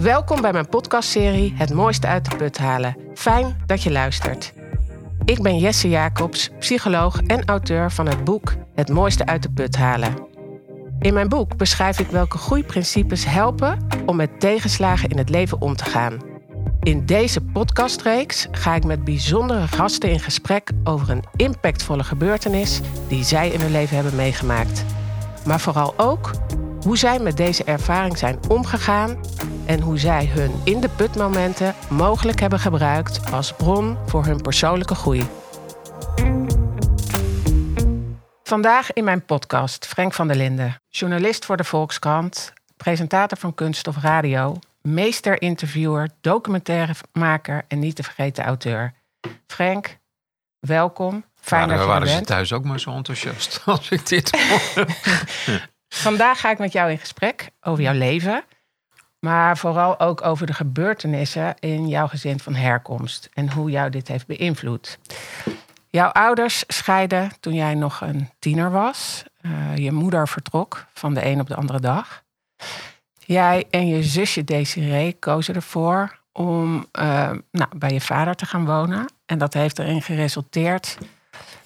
Welkom bij mijn podcastserie Het mooiste uit de put halen. Fijn dat je luistert. Ik ben Jesse Jacobs, psycholoog en auteur van het boek Het mooiste uit de put halen. In mijn boek beschrijf ik welke groeiprincipes helpen om met tegenslagen in het leven om te gaan. In deze podcastreeks ga ik met bijzondere gasten in gesprek over een impactvolle gebeurtenis die zij in hun leven hebben meegemaakt. Maar vooral ook hoe zij met deze ervaring zijn omgegaan en hoe zij hun in de putmomenten mogelijk hebben gebruikt als bron voor hun persoonlijke groei. Vandaag in mijn podcast Frank van der Linden, journalist voor de Volkskrant, presentator van Kunst of Radio, meester-interviewer, documentairemaker en niet te vergeten auteur. Frank, welkom. Fijn waren, dat je er waren ze thuis ook maar zo enthousiast als ik dit hoorde? Vandaag ga ik met jou in gesprek over jouw leven. Maar vooral ook over de gebeurtenissen in jouw gezin van herkomst. En hoe jou dit heeft beïnvloed. Jouw ouders scheiden toen jij nog een tiener was. Eh, je moeder vertrok van de een op de andere dag. Jij en je zusje Desiree kozen ervoor om eh, nou, bij je vader te gaan wonen. En dat heeft erin geresulteerd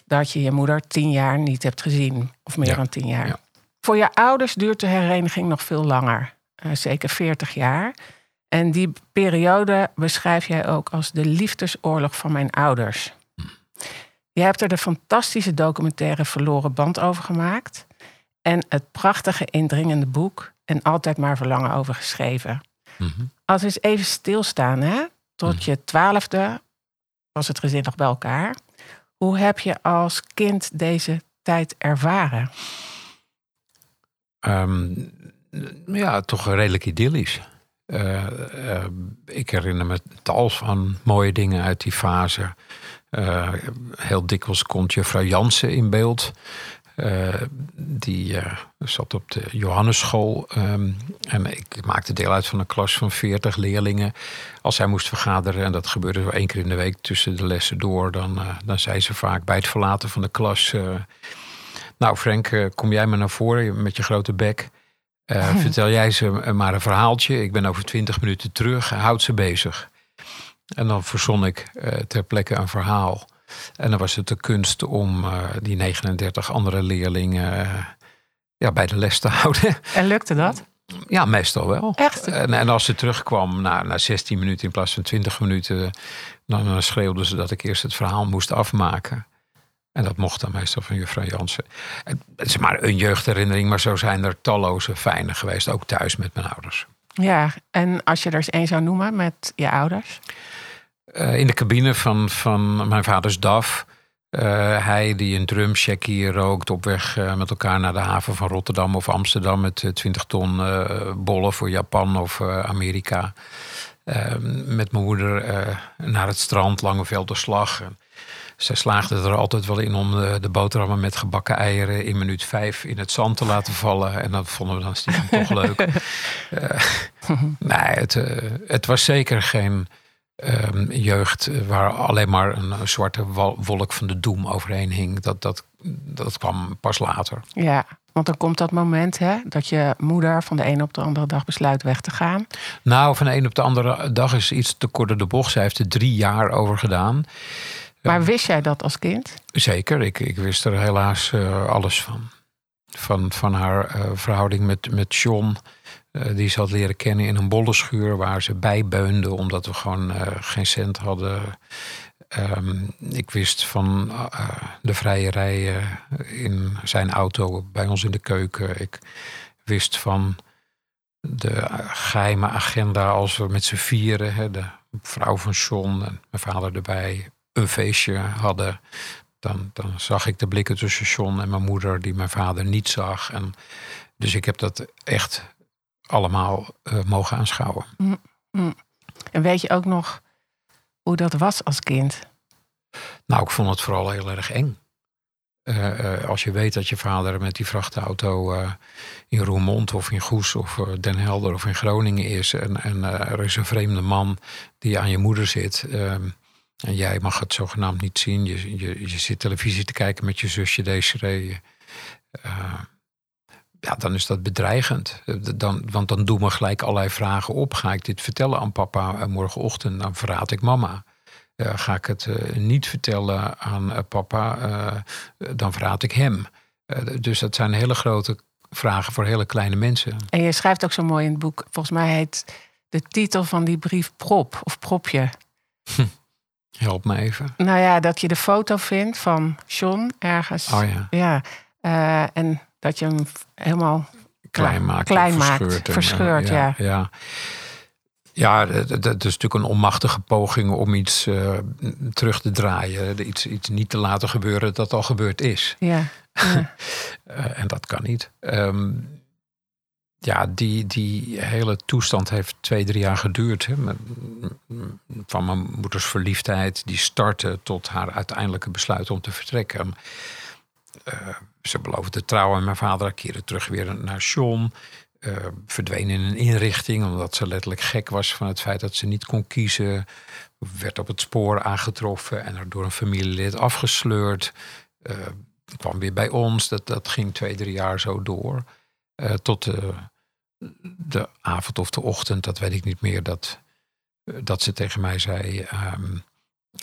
dat je je moeder tien jaar niet hebt gezien. Of meer Ja, dan tien jaar. ja. Voor je ouders duurt de hereniging nog veel langer. Eh, zeker 40 jaar. En die periode beschrijf jij ook als de liefdesoorlog van mijn ouders. Je hebt er de fantastische documentaire Verloren Band over gemaakt. En het prachtige indringende boek En Altijd maar Verlangen over geschreven. Mhm. Als we eens even stilstaan, hè? tot je twaalfde was het gezin nog bij elkaar. Hoe heb je als kind deze tijd ervaren? Ehm, ja, toch redelijk idyllisch. Eh, eh, ik herinner me tal van mooie dingen uit die fase. Eh, heel dikwijls komt juffrouw Jansen in beeld. Die zat op de Johannesschool. ehm, en ik maakte deel uit van een klas van 40 leerlingen. Als zij moest vergaderen, en dat gebeurde zo één keer in de week tussen de lessen door, dan, dan zei ze vaak bij het verlaten van de klas. nou, Frank, kom jij maar naar voren met je grote bek. Eh, vertel jij ze maar een verhaaltje. Ik ben over twintig minuten terug. Houd ze bezig. En dan verzon ik eh, ter plekke een verhaal. En dan was het de kunst om eh, die 39 andere leerlingen ja, bij de les te houden. En lukte dat? ja, meestal wel. Echt? En, en als ze terugkwam na, na 16 minuten in plaats van 20 minuten, dan eh, schreeuwden ze dat ik eerst het verhaal moest afmaken. En dat mocht dan meestal van juffrouw Jansen. Het is maar een jeugdherinnering, maar zo zijn er talloze fijne geweest. Ook thuis met mijn ouders. Ja, en als je er eens één zou noemen met je ouders? Eh, in de cabine van, van mijn vaders DAF. eh, hij die een drumcheckie rookt op weg eh, met elkaar naar de haven van Rotterdam of Amsterdam met eh, 20 ton bollen voor Japan of Amerika. Met mijn moeder naar het strand, Langevelderslag. Zij slaagde er altijd wel in om de, de boterhammen met gebakken eieren in minuut vijf in het zand te laten vallen. En dat vonden we dan stiekem toch leuk. Eh, nee, het, eh, het was zeker geen ehm, jeugd waar alleen maar een, een zwarte wolk van de doem overheen hing. Dat, dat, dat kwam pas later. Ja, want dan komt dat moment hè, dat je moeder van de een op de andere dag besluit weg te gaan. Nou, van de een op de andere dag is iets te kort door de bocht. Zij heeft er drie jaar over gedaan. Maar wist jij dat als kind? Zeker, ik, ik wist er helaas eh, alles van. Van, van haar eh, verhouding met, met John. eh, die ze had leren kennen in een bollenschuur waar ze bijbeunde omdat we gewoon geen cent hadden. Ehm, ik wist van de vrijerij eh, in zijn auto bij ons in de keuken. Ik wist van de eh, geheime agenda als we met z'n vieren, hè, de vrouw van John en mijn vader erbij, een feestje hadden. Dan, dan zag ik de blikken tussen John en mijn moeder, die mijn vader niet zag. En, dus ik heb dat echt allemaal eh, mogen aanschouwen. En weet je ook nog hoe dat was als kind? Nou, ik vond het vooral heel erg eng. Eh, eh, als je weet dat je vader met die vrachtauto in Roermond of in Goes of Den Helder of in Groningen is. En, en er is een vreemde man die aan je moeder zit. ehm, en jij mag het zogenaamd niet zien. Je, je, je zit televisie te kijken met je zusje Desiree. Eh, ja, dan is dat bedreigend. Dan, want dan doen we gelijk allerlei vragen op. Ga ik dit vertellen aan papa morgenochtend? Dan verraad ik mama. ga ik het niet vertellen aan papa? dan verraad ik hem. dus dat zijn hele grote vragen voor hele kleine mensen. En je schrijft ook zo mooi in het boek. Volgens mij heet de titel van die brief prop of propje. Help me even. Nou ja, dat je de foto vindt van John ergens. Oh ja. Ja. Uh, en dat je hem helemaal klein maakt. Klein maakt, verscheurd, ja. ja. ja. dat is natuurlijk een onmachtige poging om iets uh, terug te draaien. Iets, iets niet te laten gebeuren dat al gebeurd is. Ja. ja. uh, en dat kan niet. Um, ja, die, die hele toestand heeft twee, drie jaar geduurd. Hè. Van mijn moeders verliefdheid, die startte tot haar uiteindelijke besluit om te vertrekken. Uh, ze beloofde trouwen en mijn vader keerde terug weer naar John. Uh, verdween in een inrichting omdat ze letterlijk gek was van het feit dat ze niet kon kiezen. Werd op het spoor aangetroffen en er door een familielid afgesleurd. Uh, kwam weer bij ons. Dat, dat ging twee, drie jaar zo door. tot de avond of de ochtend, dat weet ik niet meer, dat, dat ze tegen mij zei. Ehm,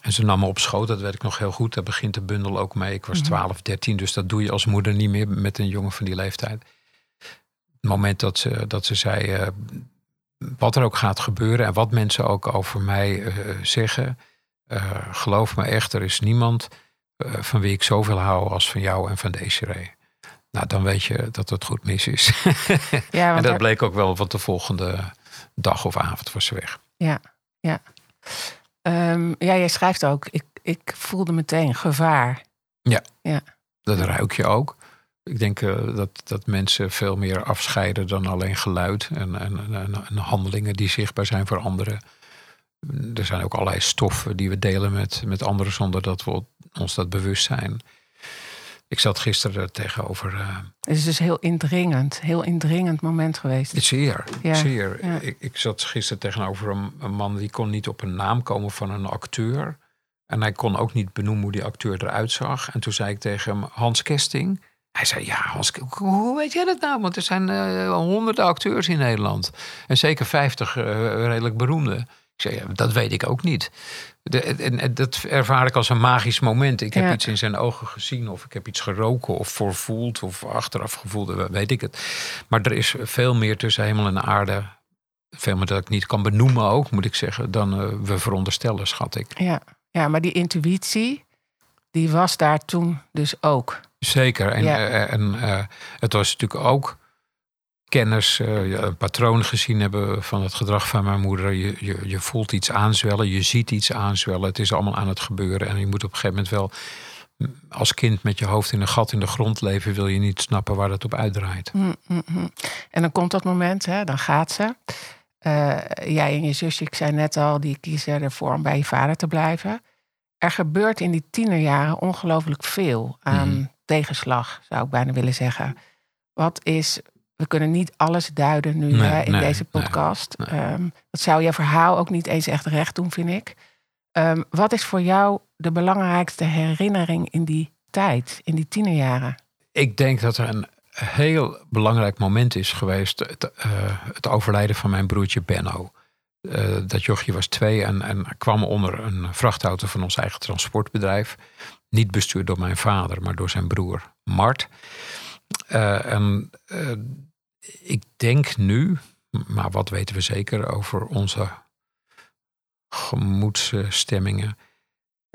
en ze nam me op schoot, dat weet ik nog heel goed. Daar begint de bundel ook mee. Ik was 12, mhm. 13, dus dat doe je als moeder niet meer met een jongen van die leeftijd. Het moment dat ze, dat ze zei, uh, wat er ook gaat gebeuren en wat mensen ook over mij uh, zeggen, uh, geloof me echt, er is niemand van wie ik zoveel hou als van jou en van Desiree. Nou, dan weet je dat het goed mis is. Ja, en dat bleek ook wel, want de volgende dag of avond was ze weg. Ja, ja. Um, ja, jij schrijft ook, ik, ik voelde meteen gevaar. Ja, ja. dat ruik je ook. Ik denk uh, dat, dat mensen veel meer afscheiden dan alleen geluid en, en, en, en, handelingen die zichtbaar zijn voor anderen. Er zijn ook allerlei stoffen die we delen met, met anderen zonder dat we ons dat bewust zijn. Ik zat gisteren tegenover. Uh, het is dus heel indringend, heel indringend moment geweest. Zeer, ja. zeer. Ik, ik zat gisteren tegenover een, een, man die kon niet op een naam komen van een acteur. En hij kon ook niet benoemen hoe die acteur eruit zag. En toen zei ik tegen hem, Hans Kesting. Hij zei, ja, Hans, hoe weet jij dat nou? Want er zijn uh, honderden acteurs in Nederland. En zeker vijftig uh, redelijk beroemde. Ik zei, ja, dat weet ik ook niet. De, en, dat ervaar ik als een magisch moment. Ik heb iets in zijn ogen gezien, of ik heb iets geroken, of voorvoeld, of achteraf gevoeld, weet ik het. Maar er is veel meer tussen hemel en aarde. Veel meer dat ik niet kan benoemen ook, moet ik zeggen, dan uh, we veronderstellen, schat ik. Ja. ja, maar die intuïtie, die was daar toen dus ook. Zeker. En, uh, en uh, het was natuurlijk ook kennis, uh, een patroon gezien hebben van het gedrag van mijn moeder. Je, je, je voelt iets aanzwellen, je ziet iets aanzwellen. Het is allemaal aan het gebeuren. En je moet op een gegeven moment wel mm, als kind met je hoofd in een gat in de grond leven, wil je niet snappen waar dat op uitdraait. Mm, mm. En dan komt dat moment, hè, dan gaat ze. Uh, jij en je zusje, ik zei net al, die kiezen ervoor om bij je vader te blijven. Er gebeurt in die tienerjaren ongelooflijk veel aan mhm. tegenslag, zou ik bijna willen zeggen. Wat is we kunnen niet alles duiden nu hè, in deze podcast. Ehm, dat zou je verhaal ook niet eens echt recht doen, vind ik. Ehm, wat is voor jou de belangrijkste herinnering in die tijd, in die tienerjaren? Ik denk dat er een heel belangrijk moment is geweest. Het, uh, het overlijden van mijn broertje Benno. Uh, dat jochie was twee en, en kwam onder een vrachtauto van ons eigen transportbedrijf. Niet bestuurd door mijn vader, maar door zijn broer Mart. Uh, en ik denk nu, maar wat weten we zeker over onze gemoedsstemmingen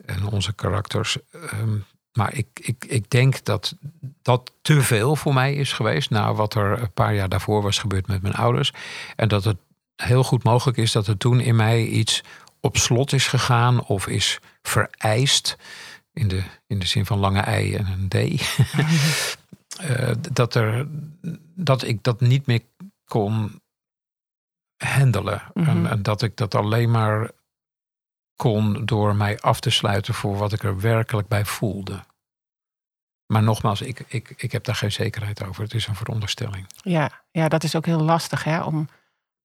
en onze karakters. Ehm, maar ik, ik, ik denk dat dat te veel voor mij is geweest. Na wat er een paar jaar daarvoor was gebeurd met mijn ouders. En dat het heel goed mogelijk is dat er toen in mij iets op slot is gegaan of is vereist. In de, in de zin van lange ei en een D. Eh, dat, er, dat ik dat niet meer kon handelen. en, mhm. dat ik dat alleen maar kon door mij af te sluiten voor wat ik er werkelijk bij voelde. Maar nogmaals, ik, ik, ik heb daar geen zekerheid over. Het is een veronderstelling. Ja, ja dat is ook heel lastig hè? om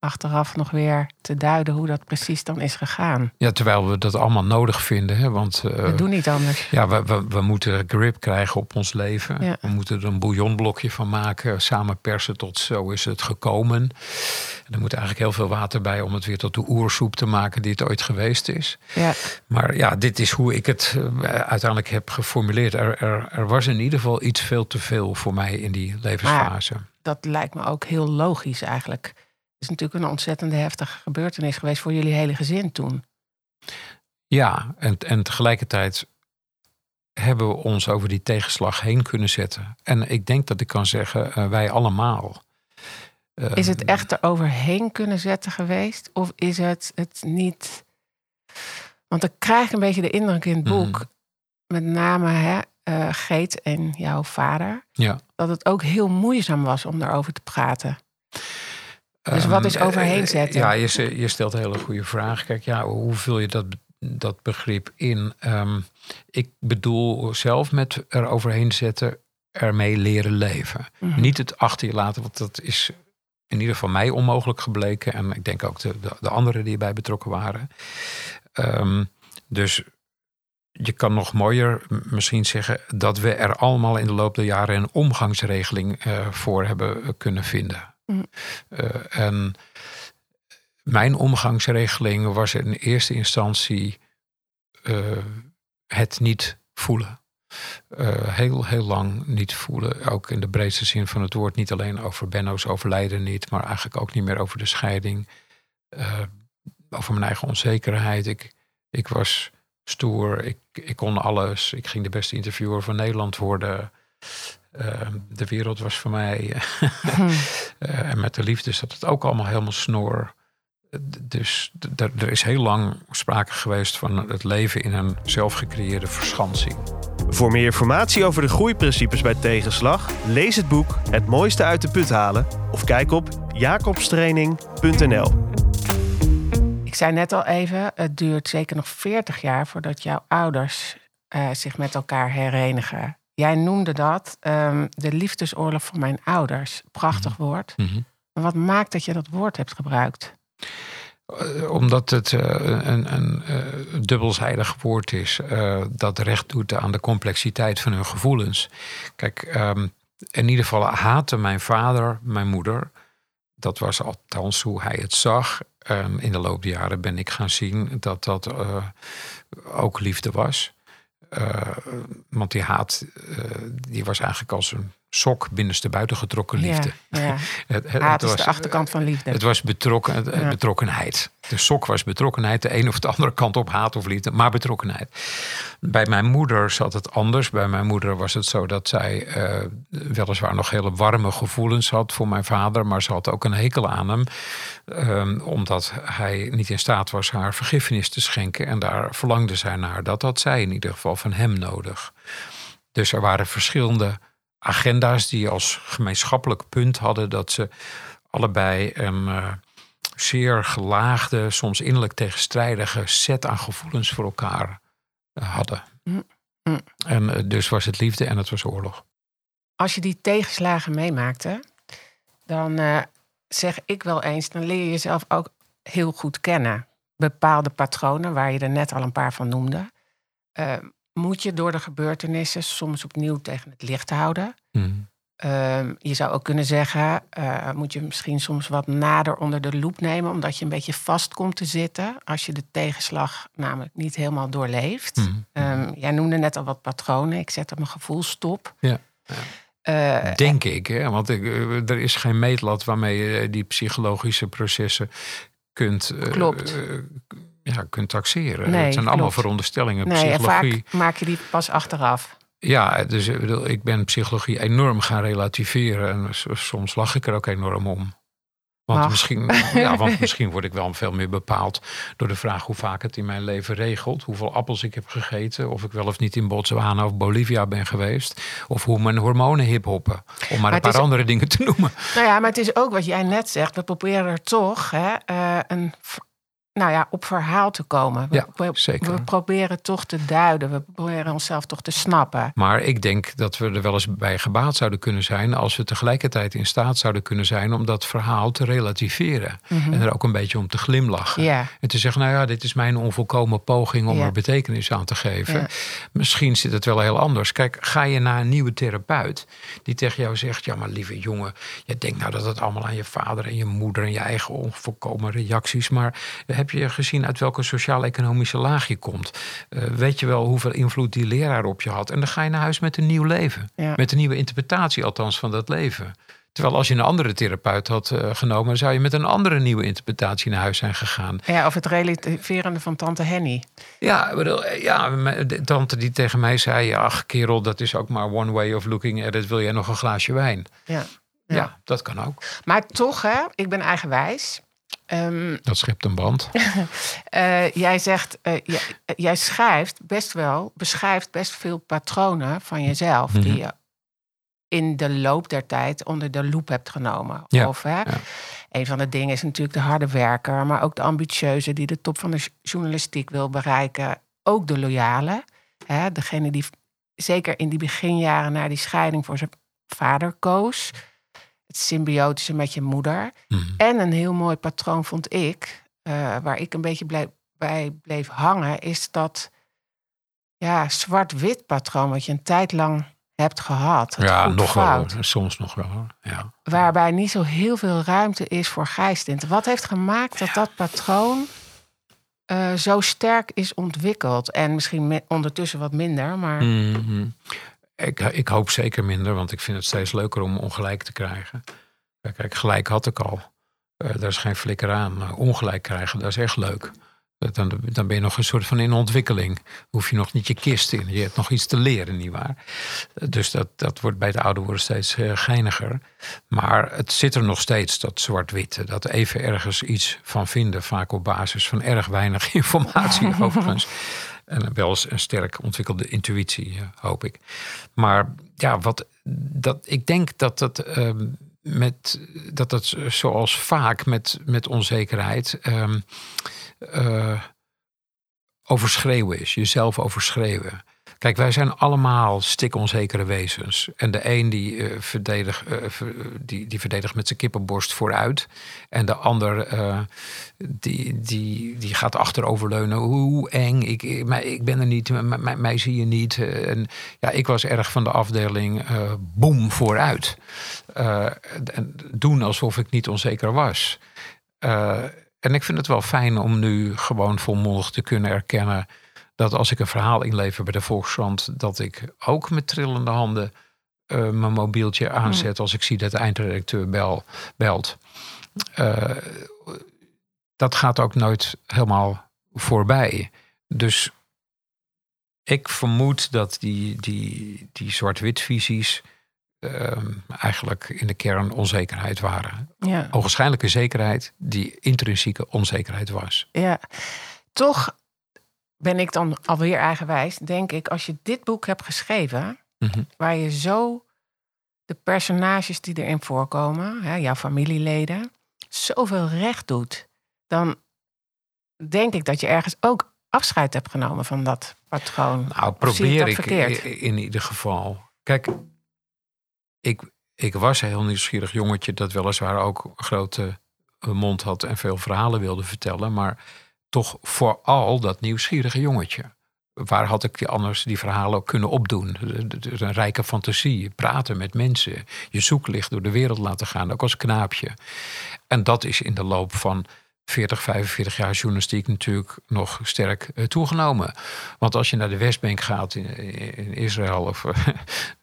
achteraf nog weer te duiden hoe dat precies dan is gegaan. Ja, terwijl we dat allemaal nodig vinden. Hè? Want uh, we doen niet anders. Ja, we, we, we moeten grip krijgen op ons leven. Ja. We moeten er een bouillonblokje van maken. Samen persen tot zo is het gekomen. En er moet eigenlijk heel veel water bij om het weer tot de oersoep te maken die het ooit geweest is. Ja. Maar ja, dit is hoe ik het uh, uiteindelijk heb geformuleerd. Er, er, er, was in ieder geval iets veel te veel voor mij in die levensfase. Maar dat lijkt me ook heel logisch eigenlijk is natuurlijk een ontzettende heftige gebeurtenis geweest voor jullie hele gezin toen. Ja, en, en tegelijkertijd hebben we ons over die tegenslag heen kunnen zetten. En ik denk dat ik kan zeggen, uh, wij allemaal. Uh, is het echt er overheen kunnen zetten geweest? Of is het het niet. Want ik krijg een beetje de indruk in het boek, mm. met name hè, uh, Geet en jouw vader, ja. dat het ook heel moeizaam was om daarover te praten. Dus wat is ehm, overheen zetten? Ja, je, je stelt een hele goede vraag. Kijk, ja, hoe vul je dat, dat begrip in? Um, ik bedoel zelf met er overheen zetten, ermee leren leven. Mhm. Niet het achter je laten, want dat is in ieder geval mij onmogelijk gebleken. En ik denk ook de, de, de anderen die erbij betrokken waren. Um, dus je kan nog mooier misschien zeggen dat we er allemaal in de loop der jaren een omgangsregeling uh, voor hebben kunnen vinden. Uh, en mijn omgangsregeling was in eerste instantie uh, het niet voelen. Uh, heel, heel lang niet voelen. Ook in de breedste zin van het woord. Niet alleen over Benno's overlijden niet, maar eigenlijk ook niet meer over de scheiding. over mijn eigen onzekerheid. Ik, ik was stoer, ik, ik kon alles. Ik ging de beste interviewer van Nederland worden. Ehm, de wereld was voor mij. Hm. Eh, en met de liefde zat het ook allemaal helemaal snor. Dus er is heel lang sprake geweest van het leven in een zelfgecreëerde verschansing. Voor meer informatie over de groeiprincipes bij tegenslag, lees het boek Het mooiste uit de put halen of kijk op jacobstraining.nl. Ik zei net al even, het duurt zeker nog 40 jaar voordat jouw ouders uh, zich met elkaar herenigen. Jij noemde dat um, de liefdesoorlog van mijn ouders. Prachtig Mhm. woord. Maar wat maakt dat je dat woord hebt gebruikt? Uh, omdat het uh, een, een uh, dubbelzijdig woord is. dat recht doet aan de complexiteit van hun gevoelens. Kijk, um, in ieder geval haatte mijn vader mijn moeder. Dat was althans hoe hij het zag. Um, in de loop der jaren ben ik gaan zien dat dat ook liefde was. Uh, want die haat, uh, die was eigenlijk als een sok binnenste buiten getrokken liefde. Ja, ja. het, het, haat het was, is de achterkant van liefde. Het was betrokken, ja. betrokkenheid. De sok was betrokkenheid, de een of de andere kant op haat of liefde, maar betrokkenheid. Bij mijn moeder zat het anders. Bij mijn moeder was het zo dat zij uh, weliswaar nog hele warme gevoelens had voor mijn vader, maar ze had ook een hekel aan hem, um, omdat hij niet in staat was haar vergiffenis te schenken. En daar verlangde zij naar. Dat had zij in ieder geval van hem nodig. Dus er waren verschillende agenda's die als gemeenschappelijk punt hadden dat ze allebei een uh, zeer gelaagde, soms innerlijk tegenstrijdige set aan gevoelens voor elkaar uh, hadden. Mm. Mm. En uh, dus was het liefde en het was oorlog. Als je die tegenslagen meemaakte, dan zeg ik wel eens, dan leer je jezelf ook heel goed kennen. Bepaalde patronen, waar je er net al een paar van noemde moet je door de gebeurtenissen soms opnieuw tegen het licht houden. Mm. Um, je zou ook kunnen zeggen, uh, moet je misschien soms wat nader onder de loep nemen, omdat je een beetje vast komt te zitten als je de tegenslag namelijk niet helemaal doorleeft. Mm. Um, jij noemde net al wat patronen. Ik zet op mijn gevoel stop. Ja. ja. Uh, Denk ik, hè? want ik, er is geen meetlat waarmee je die psychologische processen kunt. Klopt. Uh, ja, kunt taxeren. Nee, het zijn klopt. allemaal veronderstellingen. Nee, Psychologie. En vaak maak je die pas achteraf. Ja, dus ik, bedoel, ik ben psychologie enorm gaan relativeren. En soms lach ik er ook enorm om. Want misschien, ja, want misschien word ik wel veel meer bepaald door de vraag hoe vaak het in mijn leven regelt. Hoeveel appels ik heb gegeten. Of ik wel of niet in Botswana of Bolivia ben geweest. Of hoe mijn hormonen hiphoppen. Om maar, maar een paar is, andere dingen te noemen. Nou ja, maar het is ook wat jij net zegt. We proberen er toch hè, uh, een nou ja, op verhaal te komen. We, Ja, we- zeker. we proberen toch te duiden. We proberen onszelf toch te snappen. Maar ik denk dat we er wel eens bij gebaat zouden kunnen zijn als we tegelijkertijd in staat zouden kunnen zijn om dat verhaal te relativeren. En er ook een beetje om te glimlachen. En te zeggen, nou ja, dit is mijn onvolkomen poging om er betekenis aan te geven. Misschien zit het wel heel anders. Kijk, ga je naar een nieuwe therapeut die tegen jou zegt, ja maar lieve jongen, je denkt nou dat het allemaal aan je vader en je moeder en je eigen onvolkomen reacties. Maar heb je gezien uit welke sociaal-economische laag je komt? Eh, weet je wel hoeveel invloed die leraar op je had? En dan ga je naar huis met een nieuw leven. Ja. Met een nieuwe interpretatie althans van dat leven. Terwijl als je een andere therapeut had eh, genomen, dan zou je met een andere nieuwe interpretatie naar huis zijn gegaan. Ja, of het relativerende van tante Henny. Ja, bedoel, eh, ja, de tante die tegen mij zei: Ach, kerel, dat is ook maar one way of looking at it. Wil jij nog een glaasje wijn? Ja. Ja, Ja. dat kan ook. Maar toch, hè, ik ben eigenwijs. Ehm, Dat schept een band. eh, jij zegt, eh, jij, jij schrijft best wel, beschrijft best veel patronen van jezelf. Mhm. Die je in de loop der tijd onder de loep hebt genomen. Ja, Of, hè, ja. Een van de dingen is natuurlijk de harde werker, maar ook de ambitieuze die de top van de journalistiek wil bereiken. Ook de loyale. Hè, degene die zeker in die beginjaren na die scheiding voor zijn vader koos. Het symbiotische met je moeder. Mhm. En een heel mooi patroon vond ik, eh, waar ik een beetje bij bleef hangen, is dat ja, zwart-wit patroon wat je een tijd lang hebt gehad. Ja, nog wel. Soms nog wel. Ja. Waarbij niet zo heel veel ruimte is voor gijstint. Wat heeft gemaakt dat dat patroon eh, zo sterk is ontwikkeld? En misschien ondertussen wat minder, maar Mhm. Ik, ik hoop zeker minder, want ik vind het steeds leuker om ongelijk te krijgen. Kijk, gelijk had ik al. Eh, daar is geen flikker aan. Ongelijk krijgen, dat is echt leuk. Dan, dan ben je nog een soort van in ontwikkeling. Hoef je nog niet je kist in. Je hebt nog iets te leren, nietwaar? Dus dat, dat wordt bij de oude worden steeds eh, geiniger. Maar het zit er nog steeds, dat zwart-witte. Dat even ergens iets van vinden. Vaak op basis van erg weinig informatie overigens. En wel eens een sterk ontwikkelde intuïtie, eh, hoop ik. Maar ja, wat, dat, ik denk dat dat, ehm, met, dat, dat zoals vaak met, met onzekerheid eh, overschreeuwen is. Jezelf overschreeuwen. Kijk, wij zijn allemaal stikonzekere wezens. En de een die, eh, verdedigt, eh, die, die verdedigt met zijn kippenborst vooruit. En de ander eh, die, die, die gaat achteroverleunen. Hoe eng, ik, ik, ik ben er niet, mij zie je niet. En ja, ik was erg van de afdeling boem vooruit. En doen alsof ik niet onzeker was. En ik vind het wel fijn om nu gewoon volmondig te kunnen erkennen dat als ik een verhaal inlever bij de Volkskrant, dat ik ook met trillende handen eh, mijn mobieltje aanzet als ik zie dat de eindredacteur bel, belt. Eh, dat gaat ook nooit helemaal voorbij. Dus ik vermoed dat die, die, die zwart-wit visies ehm, eigenlijk in de kern onzekerheid waren. ja. Ogenschijnlijke zekerheid die intrinsieke onzekerheid was. Ja, toch ben ik dan alweer eigenwijs. Denk ik, als je dit boek hebt geschreven, Mhm. waar je zo de personages die erin voorkomen, hè, jouw familieleden, zoveel recht doet, dan denk ik dat je ergens ook afscheid hebt genomen van dat patroon. Nou, ik probeer ik in ieder geval. Kijk, ik, ik was een heel nieuwsgierig jongetje dat weliswaar ook een grote eh, mond had en veel verhalen wilde vertellen, maar toch vooral dat nieuwsgierige jongetje. Waar had ik anders die verhalen ook kunnen opdoen? Een rijke fantasie, praten met mensen, je zoeklicht door de wereld laten gaan, ook als knaapje. En dat is in de loop van 40, 45 jaar journalistiek natuurlijk nog sterk eh, toegenomen. Want als je naar de Westbank gaat in, in Israël of eh,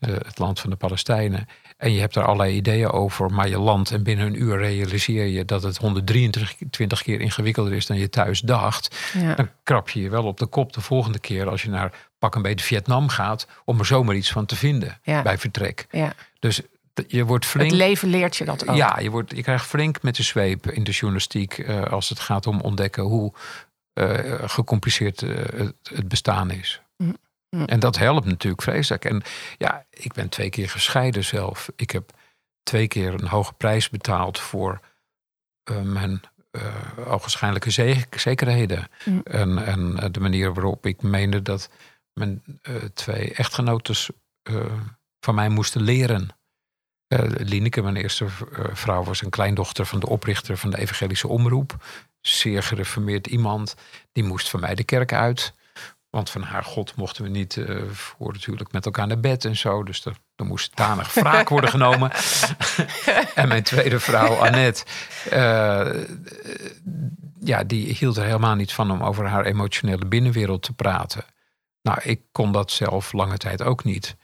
het land van de Palestijnen. En je hebt daar allerlei ideeën over, maar je landt en binnen een uur realiseer je dat het 123 keer ingewikkelder is dan je thuis dacht. Ja. Dan krap je je wel op de kop de volgende keer als je naar pak een beetje Vietnam gaat, om er zomaar iets van te vinden Ja. bij vertrek. Ja. Dus je wordt flink. Het leven leert je dat ook. Ja, je, wordt, je krijgt flink met de zweep in de journalistiek eh, als het gaat om ontdekken hoe eh, gecompliceerd eh, het, het bestaan is. Mm, mm. En dat helpt natuurlijk vreselijk. En ja, ik ben twee keer gescheiden zelf. Ik heb twee keer een hoge prijs betaald voor mijn ogenschijnlijke zekerheden. Mm. En, en de manier waarop ik meende dat mijn twee echtgenotes van mij moesten leren. Uh, Lineke, mijn eerste vrouw, was een kleindochter van de oprichter van de Evangelische Omroep. Zeer gereformeerd iemand. Die moest van mij de kerk uit. Want van haar God mochten we niet uh, voor natuurlijk met elkaar naar bed en zo. Dus er, er moest tanig wraak worden genomen. en mijn tweede vrouw, Annette, uh, ja, die hield er helemaal niet van om over haar emotionele binnenwereld te praten. Nou, ik kon dat zelf lange tijd ook niet.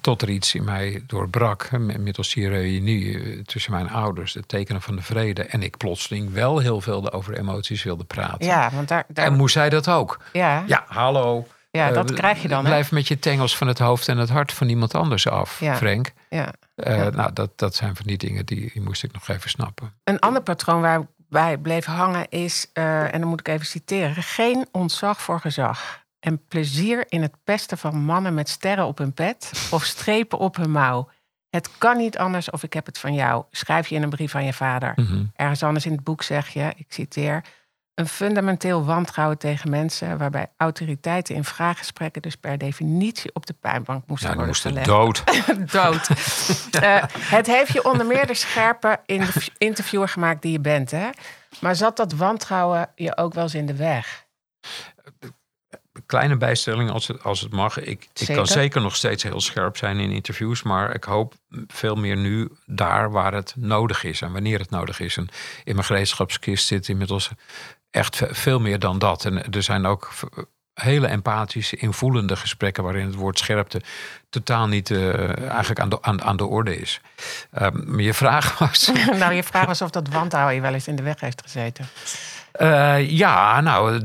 Tot er iets in mij doorbrak, middels die reunie eh, tussen mijn ouders, het tekenen van de vrede. En ik plotseling wel heel veel over emoties wilde praten. Ja, want daar, daar... En moest zij dat ook? Ja. Ja, hallo. Ja, dat krijg je dan. Blijf met je tengels van het hoofd en het hart van iemand anders af, ja. Frank. Ja. Uh, Nou, dat, dat zijn van die dingen die, die moest ik nog even snappen. Een ander patroon waarbij bleef hangen is, uh, en dan moet ik even citeren, geen ontzag voor gezag en plezier in het pesten van mannen met sterren op hun pet of strepen op hun mouw. Het kan niet anders of ik heb het van jou. Schrijf je in een brief aan je vader. Mhm. Ergens anders in het boek zeg je, ik citeer, een fundamenteel wantrouwen tegen mensen waarbij autoriteiten in vraaggesprekken dus per definitie op de pijnbank moesten ja, worden moesten gelegd. dood. dood. uh, het heeft je onder meer de scherpe interviewer gemaakt die je bent, hè? Maar zat dat wantrouwen je ook wel eens in de weg? Kleine bijstelling als het, als het mag. Ik, ik kan zeker nog steeds heel scherp zijn in interviews, maar ik hoop veel meer nu daar waar het nodig is en wanneer het nodig is. En in mijn gereedschapskist zit inmiddels echt veel meer dan dat. En er zijn ook hele empathische, invoelende gesprekken waarin het woord scherpte totaal niet uh, eigenlijk aan de, aan, aan de orde is. Um, je vraag was. nou, je vraag was of dat wantrouwen je wel eens in de weg heeft gezeten. Uh, ja, nou,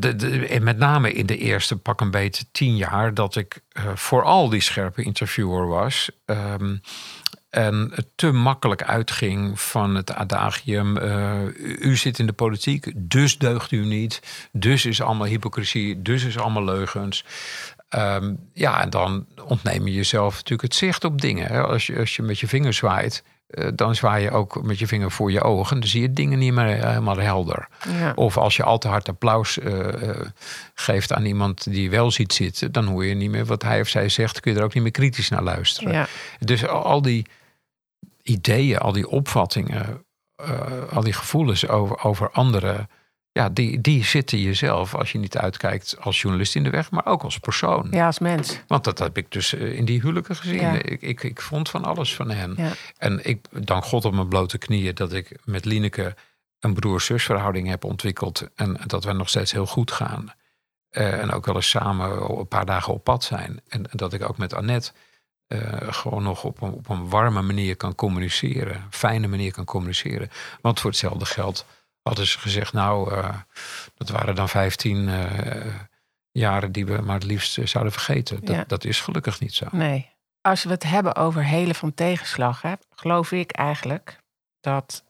met name in de eerste pak een beetje tien jaar dat ik uh, vooral die scherpe interviewer was. Um, en het te makkelijk uitging van het adagium: uh, u zit in de politiek, dus deugt u niet. Dus is allemaal hypocrisie, dus is allemaal leugens. Um, ja, en dan ontneem je jezelf natuurlijk het zicht op dingen. Hè. Als, je, als je met je vinger zwaait, dan zwaai je ook met je vinger voor je ogen. Dan zie je dingen niet meer helemaal helder. Ja. Of als je al te hard applaus uh, geeft aan iemand die wel ziet zitten, dan hoor je niet meer wat hij of zij zegt. Kun je er ook niet meer kritisch naar luisteren. Ja. Dus al die ideeën, al die opvattingen, uh, al die gevoelens over, over anderen, ja, die, die zitten jezelf als je niet uitkijkt als journalist in de weg, maar ook als persoon. Ja, als mens. Want dat heb ik dus eh, in die huwelijken gezien. Ja. Ik, ik, ik vond van alles van hen. Ja. En ik dank God op mijn blote knieën dat ik met Lineke een broer-zus verhouding heb ontwikkeld en dat we nog steeds heel goed gaan. Uh, en ook wel eens samen een paar dagen op pad zijn. En, en dat ik ook met Annette uh, gewoon nog op een, op een warme manier kan communiceren. Fijne manier kan communiceren. Want voor hetzelfde geld hadden ze gezegd, nou, uh, dat waren dan 15 uh, jaren die we maar het liefst zouden vergeten. Dat, Ja. dat is gelukkig niet zo. Nee. Als we het hebben over helen van tegenslag, hè, geloof ik eigenlijk dat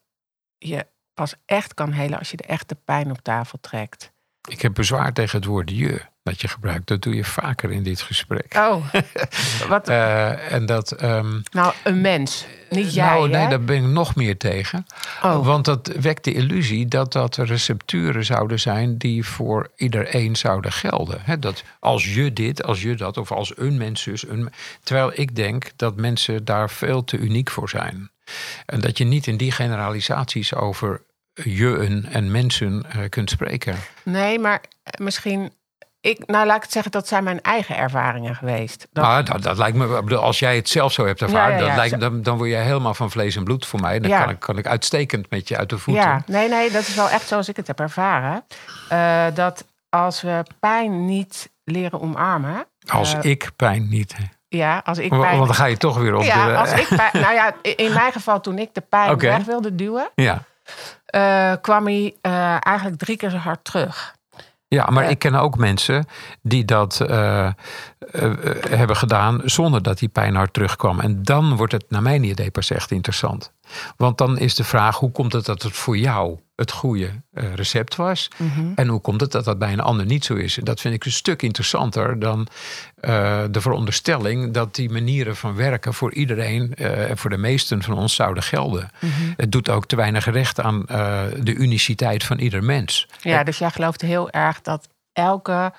je pas echt kan helen als je de echte pijn op tafel trekt. Ik heb bezwaar tegen het woord je dat je gebruikt. Dat doe je vaker in dit gesprek. Oh, wat? Uh, en dat. Um, nou, een mens. Niet jij. nou, nee, hè? daar ben ik nog meer tegen. Oh. Want dat wekt de illusie dat dat recepturen zouden zijn die voor iedereen zouden gelden. He, dat als je dit, als je dat, of als een mens dus. Een, terwijl ik denk dat mensen daar veel te uniek voor zijn. En dat je niet in die generalisaties over je en mensen uh, kunt spreken. Nee, maar misschien ik, nou, laat ik het zeggen, dat zijn mijn eigen ervaringen geweest. Dat... Ah, dat, dat, lijkt me, als jij het zelf zo hebt ervaren, Ja, ja, ja. Dat lijkt, dan, dan word je helemaal van vlees en bloed voor mij. Dan kan, ik, kan ik uitstekend met je uit de voeten. Ja, nee, nee, dat is wel echt zoals ik het heb ervaren. Uh, dat als we pijn niet leren omarmen. Als uh, ik pijn niet. Ja, als ik Want pijn. dan ga je toch weer op ja, de. als ik pijn. Nou ja, in mijn geval, toen ik de pijn weg wilde duwen, Ja. uh, kwam hij eigenlijk drie keer zo hard terug. Ja, maar Ja. ik ken ook mensen die dat eh, eh, hebben gedaan zonder dat die pijn hard terugkwam. En dan wordt het naar mijn idee pas echt interessant. Want dan is de vraag, hoe komt het dat het voor jou het goede eh, recept was? Mhm. En hoe komt het dat dat bij een ander niet zo is? En dat vind ik een stuk interessanter dan eh, de veronderstelling dat die manieren van werken voor iedereen eh, en voor de meesten van ons zouden gelden. Mhm. Het doet ook te weinig recht aan de uniciteit van ieder mens. Ja, dus jij gelooft heel erg dat elke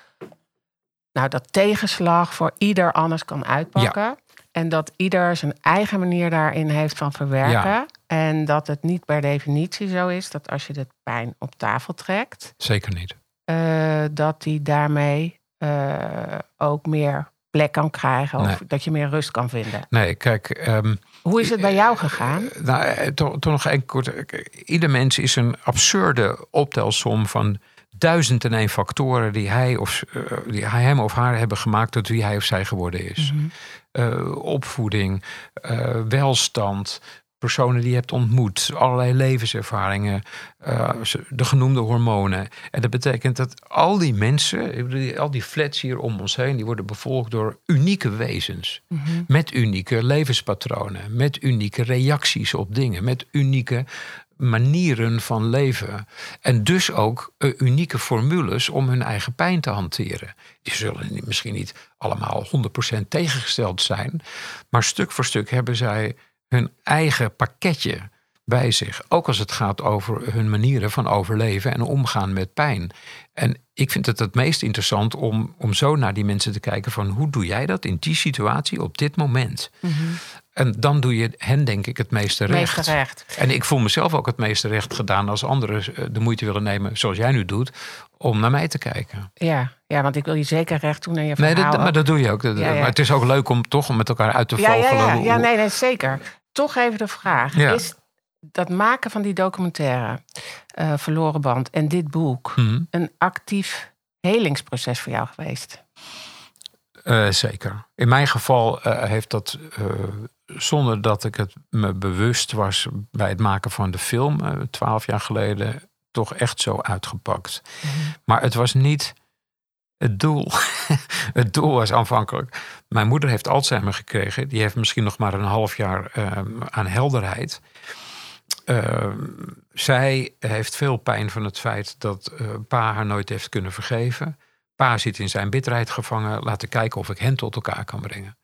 nou, dat tegenslag voor ieder anders kan uitpakken. En dat ieder zijn eigen manier daarin heeft van verwerken. Ja. En dat het niet per definitie zo is dat als je de pijn op tafel trekt, Zeker niet. eh, dat die daarmee eh, ook meer plek kan krijgen. Of Nee. dat je meer rust kan vinden. Nee, kijk. ehm, Hoe is het bij jou gegaan? Nou, eh, toch, toch nog één kort. eh, Ieder mens is een absurde optelsom van duizend en één factoren die hij of eh, die hij hem of haar hebben gemaakt tot wie hij of zij geworden is. Mhm. Eh, opvoeding, eh, welstand, personen die je hebt ontmoet, allerlei levenservaringen, de genoemde hormonen. En dat betekent dat al die mensen, al die flats hier om ons heen, die worden bevolkt door unieke wezens. Mhm. Met unieke levenspatronen, met unieke reacties op dingen, met unieke manieren van leven. En dus ook eh, unieke formules om hun eigen pijn te hanteren. Die zullen misschien niet allemaal 100% tegengesteld zijn, maar stuk voor stuk hebben zij hun eigen pakketje bij zich. Ook als het gaat over hun manieren van overleven en omgaan met pijn. En ik vind het het meest interessant om, om zo naar die mensen te kijken van hoe doe jij dat in die situatie op dit moment? En dan doe je hen denk ik het meeste recht. Meeste recht. En ik voel mezelf ook het meeste recht gedaan als anderen eh, de moeite willen nemen, zoals jij nu doet, om naar mij te kijken. Ja, ja, want ik wil je zeker recht doen aan je Nee, verhaal. dat, maar dat doe je ook. Ja, ja. Maar het is ook leuk om toch met elkaar uit te ja, ja, vogelen. ja, hoe- ja, nee, nee, zeker. Toch even de vraag. Ja. Is dat maken van die documentaire, eh, Verloren Band, en dit boek... Mhm. een actief helingsproces voor jou geweest? Eh, zeker. In mijn geval eh, heeft dat, zonder dat ik het me bewust was bij het maken van de film, twaalf jaar geleden, toch echt zo uitgepakt. Maar het was niet het doel. het doel was aanvankelijk. Mijn moeder heeft Alzheimer gekregen. Die heeft misschien nog maar een half jaar eh, aan helderheid. Eh, zij heeft veel pijn van het feit dat eh, pa haar nooit heeft kunnen vergeven. Pa zit in zijn bitterheid gevangen. Laten kijken of ik hen tot elkaar kan brengen.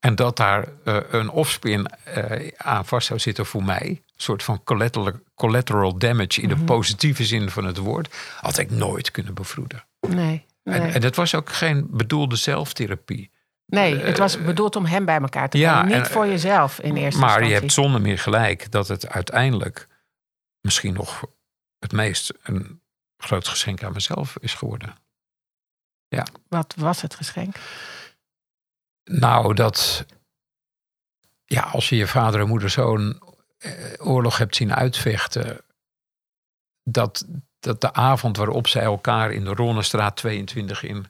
En dat daar eh, een offspin eh, aan vast zou zitten voor mij. Een soort van collateral, collateral damage in de positieve zin van het woord. Had ik nooit kunnen bevroeden. Nee, nee. En, en dat was ook geen bedoelde zelftherapie. Nee het was bedoeld om hem bij elkaar te ja, brengen. Niet en- voor jezelf in eerste Maar instantie. je hebt zonder meer gelijk dat het uiteindelijk misschien nog het meest een groot geschenk aan mezelf is geworden. Wat was het geschenk? Nou, dat. Ja, als je je vader en moeder zo'n eh, oorlog hebt zien uitvechten. Dat, dat de avond waarop zij elkaar in de Ronnestraat 22 in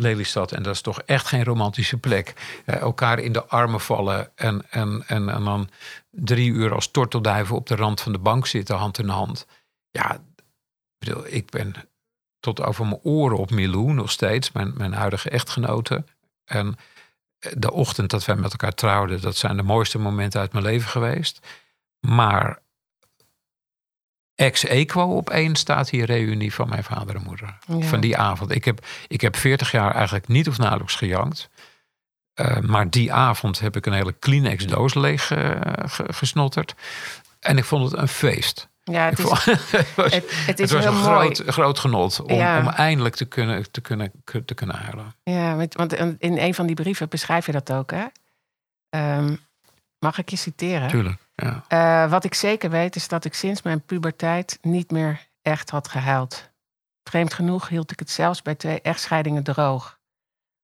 Lelystad. en dat is toch echt geen romantische plek. eh, elkaar in de armen vallen. En, en, en, en dan drie uur als tortelduiven op de rand van de bank zitten, hand in hand. Ja, ik ben tot over mijn oren op Milou nog steeds, mijn, mijn huidige echtgenote. En de ochtend dat wij met elkaar trouwden, dat zijn de mooiste momenten uit mijn leven geweest. Maar ex equo op één staat hier reunie van mijn vader en moeder. Ja. Van die avond. Ik heb, ik heb 40 jaar eigenlijk niet of nauwelijks gejankt. Eh, maar die avond heb ik een hele Kleenex-doos leeg eh, ge- gesnotterd. En ik vond het een feest. Ja, het is, vond- het was, het, het is het was heel een mooi. groot, groot genot om, Ja. om eindelijk te kunnen, te, kunnen, te kunnen huilen. Ja, want in een van die brieven beschrijf je dat ook, hè? Ehm, mag ik je citeren? Tuurlijk. Ja. Eh, wat ik zeker weet is dat ik sinds mijn puberteit niet meer echt had gehuild. Vreemd genoeg hield ik het zelfs bij twee echtscheidingen droog.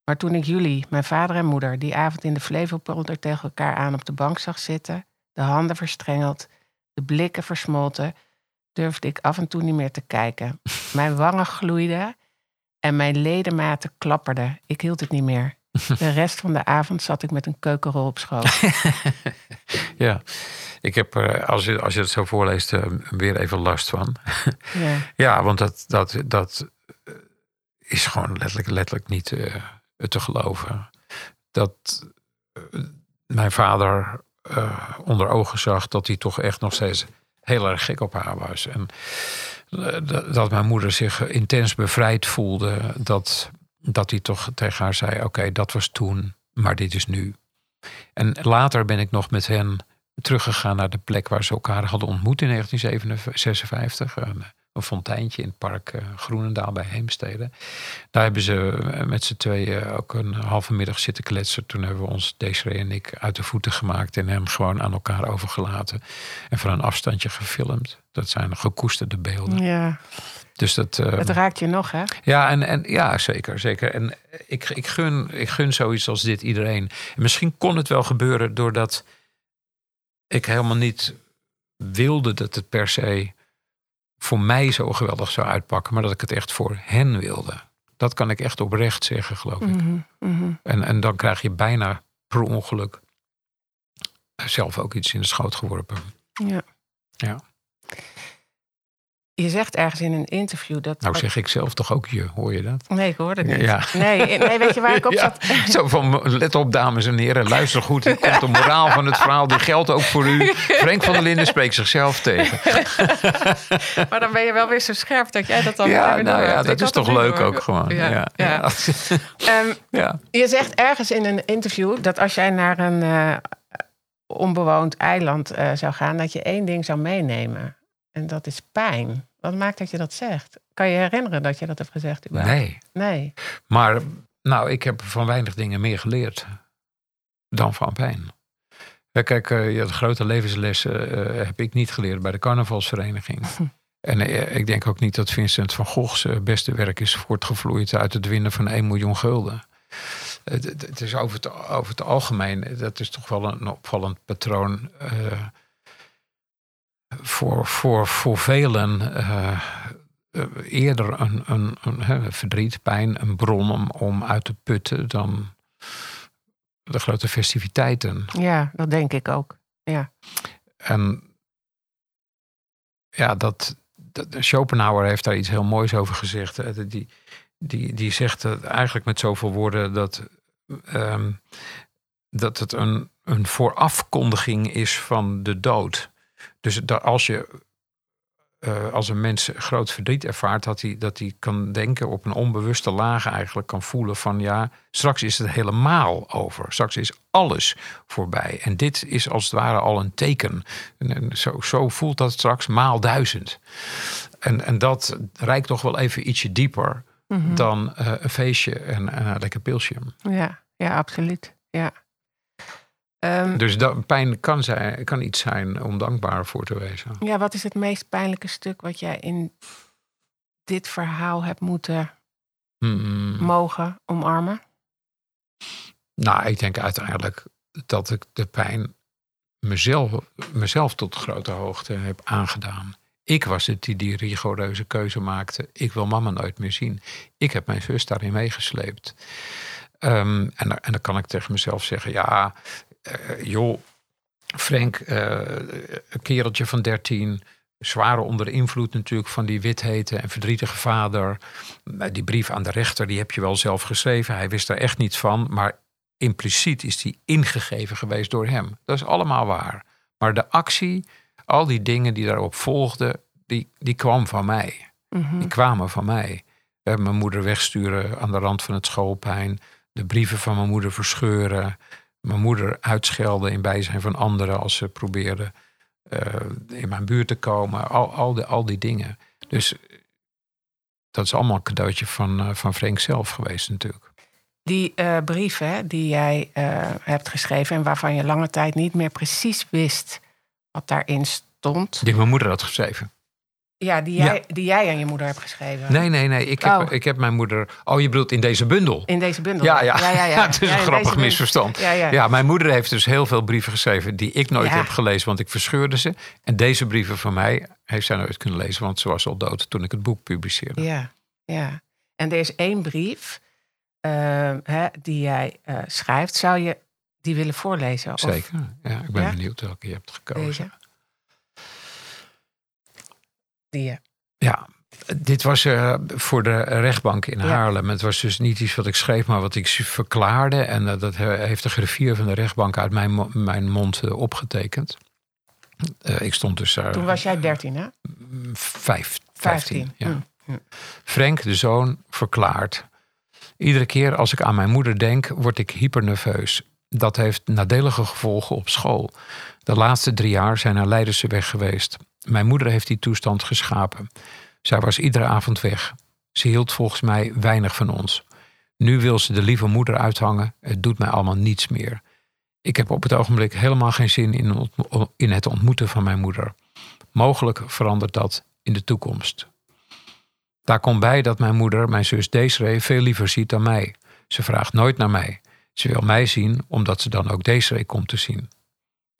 Maar toen ik jullie, mijn vader en moeder, die avond in de Flevopolder tegen elkaar aan op de bank zag zitten, de handen verstrengeld, de blikken versmolten, durfde ik af en toe niet meer te kijken. Mijn wangen gloeiden en mijn ledematen klapperden. Ik hield het niet meer. De rest van de avond zat ik met een keukenrol op schoot. Ja, ik heb, eh, als je, als je het zo voorleest, eh, weer even last van. Ja. Ja, want dat, dat, dat eh, is gewoon letterlijk, letterlijk niet eh, te geloven. Dat mijn vader onder ogen zag dat hij toch echt nog steeds heel erg gek op haar was. En dat mijn moeder zich intens bevrijd voelde. Dat, dat hij toch tegen haar zei: Oké, dat was toen, maar dit is nu. En later ben ik nog met hen teruggegaan naar de plek waar ze elkaar hadden ontmoet in 1956. Een, een fonteintje in het park eh, Groenendaal bij Heemstede. Daar hebben ze eh, met z'n tweeën ook een halve middag zitten kletsen. Toen hebben we ons, Desiree en ik, uit de voeten gemaakt en hem gewoon aan elkaar overgelaten. En van een afstandje gefilmd. Dat zijn gekoesterde beelden. Ja, Dus dat. eh, het raakt je nog, hè? ja, en, en, ja, zeker. zeker. En ik, ik, gun, ik gun zoiets als dit iedereen. En misschien kon het wel gebeuren doordat ik helemaal niet wilde dat het per se voor mij zo geweldig zou uitpakken, maar dat ik het echt voor hen wilde. Dat kan ik echt oprecht zeggen, geloof ik. Mhm, mhm. En, en dan krijg je bijna per ongeluk zelf ook iets in de schoot geworpen. Ja. Ja. Je zegt ergens in een interview dat. Nou zeg ik zelf toch ook je, hoor je dat? Nee, ik hoorde het niet. Ja. Nee, nee, weet je waar ik op Ja, zat? Zo van, let op dames en heren, luister goed. Hier komt de moraal van het verhaal, die geldt ook voor u. Frank van der Linden spreekt zichzelf tegen. Maar dan ben je wel weer zo scherp dat jij dat dan. Ja, nou ja, dat is toch leuk ook gewoon. Ja, Ja, ja. Ehm, ja. je zegt ergens in een interview dat als jij naar een eh, onbewoond eiland eh, zou gaan, dat je één ding zou meenemen. En dat is pijn. Wat maakt dat je dat zegt? Kan je herinneren dat je dat hebt gezegd? überhaupt? Nee, Nee. maar nou, ik heb van weinig dingen meer geleerd dan van pijn. Ja, kijk, eh, de grote levenslessen eh, heb ik niet geleerd bij de carnavalsvereniging. En eh, ik denk ook niet dat Vincent van Gogh's eh, beste werk is voortgevloeid uit het winnen van 1 miljoen gulden. Het is over het, over het algemeen, dat is toch wel een opvallend patroon. Eh, voor, voor, voor velen eh, eh, eerder een, een, een verdriet, pijn, een bron om, om uit te putten dan de grote festiviteiten. Ja, dat denk ik ook. En ja, dat, dat Schopenhauer heeft daar iets heel moois over gezegd. hè. Die, die, die zegt eigenlijk met zoveel woorden dat, ehm, dat het een, een voorafkondiging is van de dood. Dus dat als je eh, als een mens groot verdriet ervaart, dat hij, dat hij kan denken op een onbewuste laag eigenlijk kan voelen van ja, straks is het helemaal over. Straks is alles voorbij. En dit is als het ware al een teken. En, en zo, zo voelt dat straks maal duizend. En, en dat reikt toch wel even ietsje dieper Mhm. dan eh, een feestje en, en een lekker pilsje. Ja, ja, absoluut. Ja. Ehm, Dus dat, pijn kan, zijn, kan iets zijn om dankbaar voor te wezen. ja, wat is het meest pijnlijke stuk wat jij in dit verhaal hebt moeten Hmm. mogen omarmen? Nou, ik denk uiteindelijk dat ik de pijn mezelf, mezelf tot grote hoogte heb aangedaan. Ik was het die die rigoureuze keuze maakte. Ik wil mama nooit meer zien. Ik heb mijn zus daarin meegesleept. Ehm, en, en dan kan ik tegen mezelf zeggen: ja, eh, joh, Frank, eh, een kereltje van 13, zwaar onder de invloed natuurlijk van die withete en verdrietige vader. Die brief aan de rechter, die heb je wel zelf geschreven. Hij wist er echt niets van, maar impliciet is die ingegeven geweest door hem. Dat is allemaal waar. Maar de actie, al die dingen die daarop volgden, die, die kwam van mij. Mhm. Die kwamen van mij. Eh, Mijn moeder wegsturen aan de rand van het schoolpijn. De brieven van mijn moeder verscheuren. Mijn moeder uitschelden in bijzijn van anderen als ze probeerden eh, in mijn buurt te komen. Al, al, die, al die dingen. Dus dat is allemaal een cadeautje van, eh, van Frank zelf geweest natuurlijk. Die eh, brief hè, die jij hebt geschreven en waarvan je lange tijd niet meer precies wist wat daarin stond. Die mijn moeder had geschreven. Ja, die jij, die jij aan je moeder hebt geschreven. Nee, nee, nee. Ik heb, Oh. ik heb mijn moeder... Oh, je bedoelt in deze bundel? In deze bundel. Ja, ja. ja, ja, ja. het is een grappig misverstand. Ja, ja. Ja, mijn moeder heeft dus heel veel brieven geschreven die ik nooit heb gelezen, want ik verscheurde ze. En deze brieven van mij heeft zij nooit kunnen lezen, want ze was al dood toen ik het boek publiceerde. Ja, ja. En er is één brief eh, hè, die jij eh, schrijft. Zou je die willen voorlezen? Of Zeker. Ja, ik ben benieuwd welke je hebt gekozen. Deze? Die, eh, Ja, Dit was uh, voor de rechtbank in Ja. Haarlem. Het was dus niet iets wat ik schreef, maar wat ik verklaarde. En uh, dat heeft de griffier van de rechtbank uit mijn, mijn mond uh, opgetekend. Ik stond dus daar. Toen was jij 13, hè? Vijf, 15. 15. ja. Hm. Frank, de zoon, verklaart. Iedere keer als ik aan mijn moeder denk, word ik hypernerveus. Dat heeft nadelige gevolgen op school. De laatste drie jaar zijn naar Leidense weg geweest. Mijn moeder heeft die toestand geschapen. Zij was iedere avond weg. Ze hield volgens mij weinig van ons. Nu wil ze de lieve moeder uithangen. Het doet mij allemaal niets meer. Ik heb op het ogenblik helemaal geen zin in, het ontmoeten van mijn moeder. Mogelijk verandert dat in de toekomst. Daar komt bij dat mijn moeder mijn zus Desiree veel liever ziet dan mij. Ze vraagt nooit naar mij. Ze wil mij zien omdat ze dan ook Desiree komt te zien.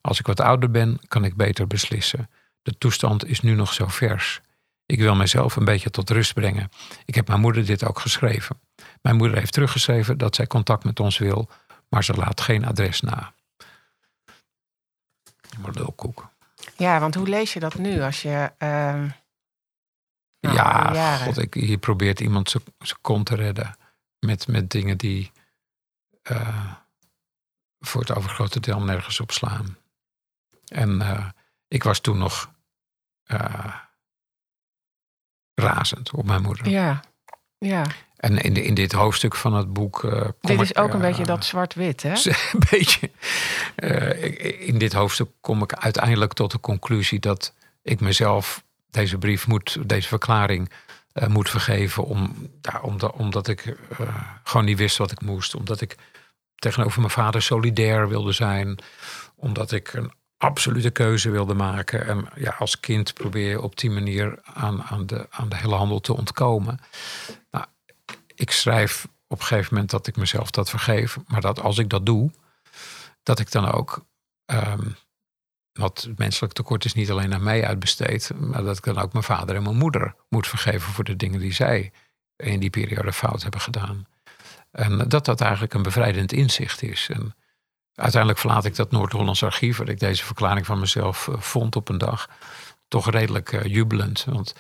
Als ik wat ouder ben, kan ik beter beslissen. De toestand is nu nog zo vers. Ik wil mezelf een beetje tot rust brengen. Ik heb mijn moeder dit ook geschreven. Mijn moeder heeft teruggeschreven dat zij contact met ons wil, maar ze laat geen adres na. Maar lulkoek. Ja, want hoe lees je dat nu als je. nou, ja, god, ik, je probeert iemand zijn zijn kont te redden. Met, met dingen die eh, voor het overgrote deel nergens op slaan. En eh, ik was toen nog eh, razend op mijn moeder. Ja, ja. En in, in dit hoofdstuk van het boek. eh, kom Dit is ik, ook een eh, beetje dat zwart-wit, hè? een beetje. eh, in dit hoofdstuk kom ik uiteindelijk tot de conclusie dat ik mezelf deze brief moet, deze verklaring eh, moet vergeven. Om, ja, omdat, omdat ik eh, gewoon niet wist wat ik moest. Omdat ik tegenover mijn vader solidair wilde zijn. Omdat ik een absolute keuze wilde maken. En ja, als kind probeer je op die manier aan, aan, de, aan de hele handel te ontkomen. Nou, ik schrijf op een gegeven moment dat ik mezelf dat vergeef. Maar dat als ik dat doe, dat ik dan ook. ehm, wat het menselijk tekort is niet alleen aan mij uitbesteed. Maar dat ik dan ook mijn vader en mijn moeder moet vergeven voor de dingen die zij in die periode fout hebben gedaan. En dat dat eigenlijk een bevrijdend inzicht is. Uiteindelijk verlaat ik dat Noord-Hollands archief, waar ik deze verklaring van mezelf eh, vond op een dag, toch redelijk eh, jubelend. Want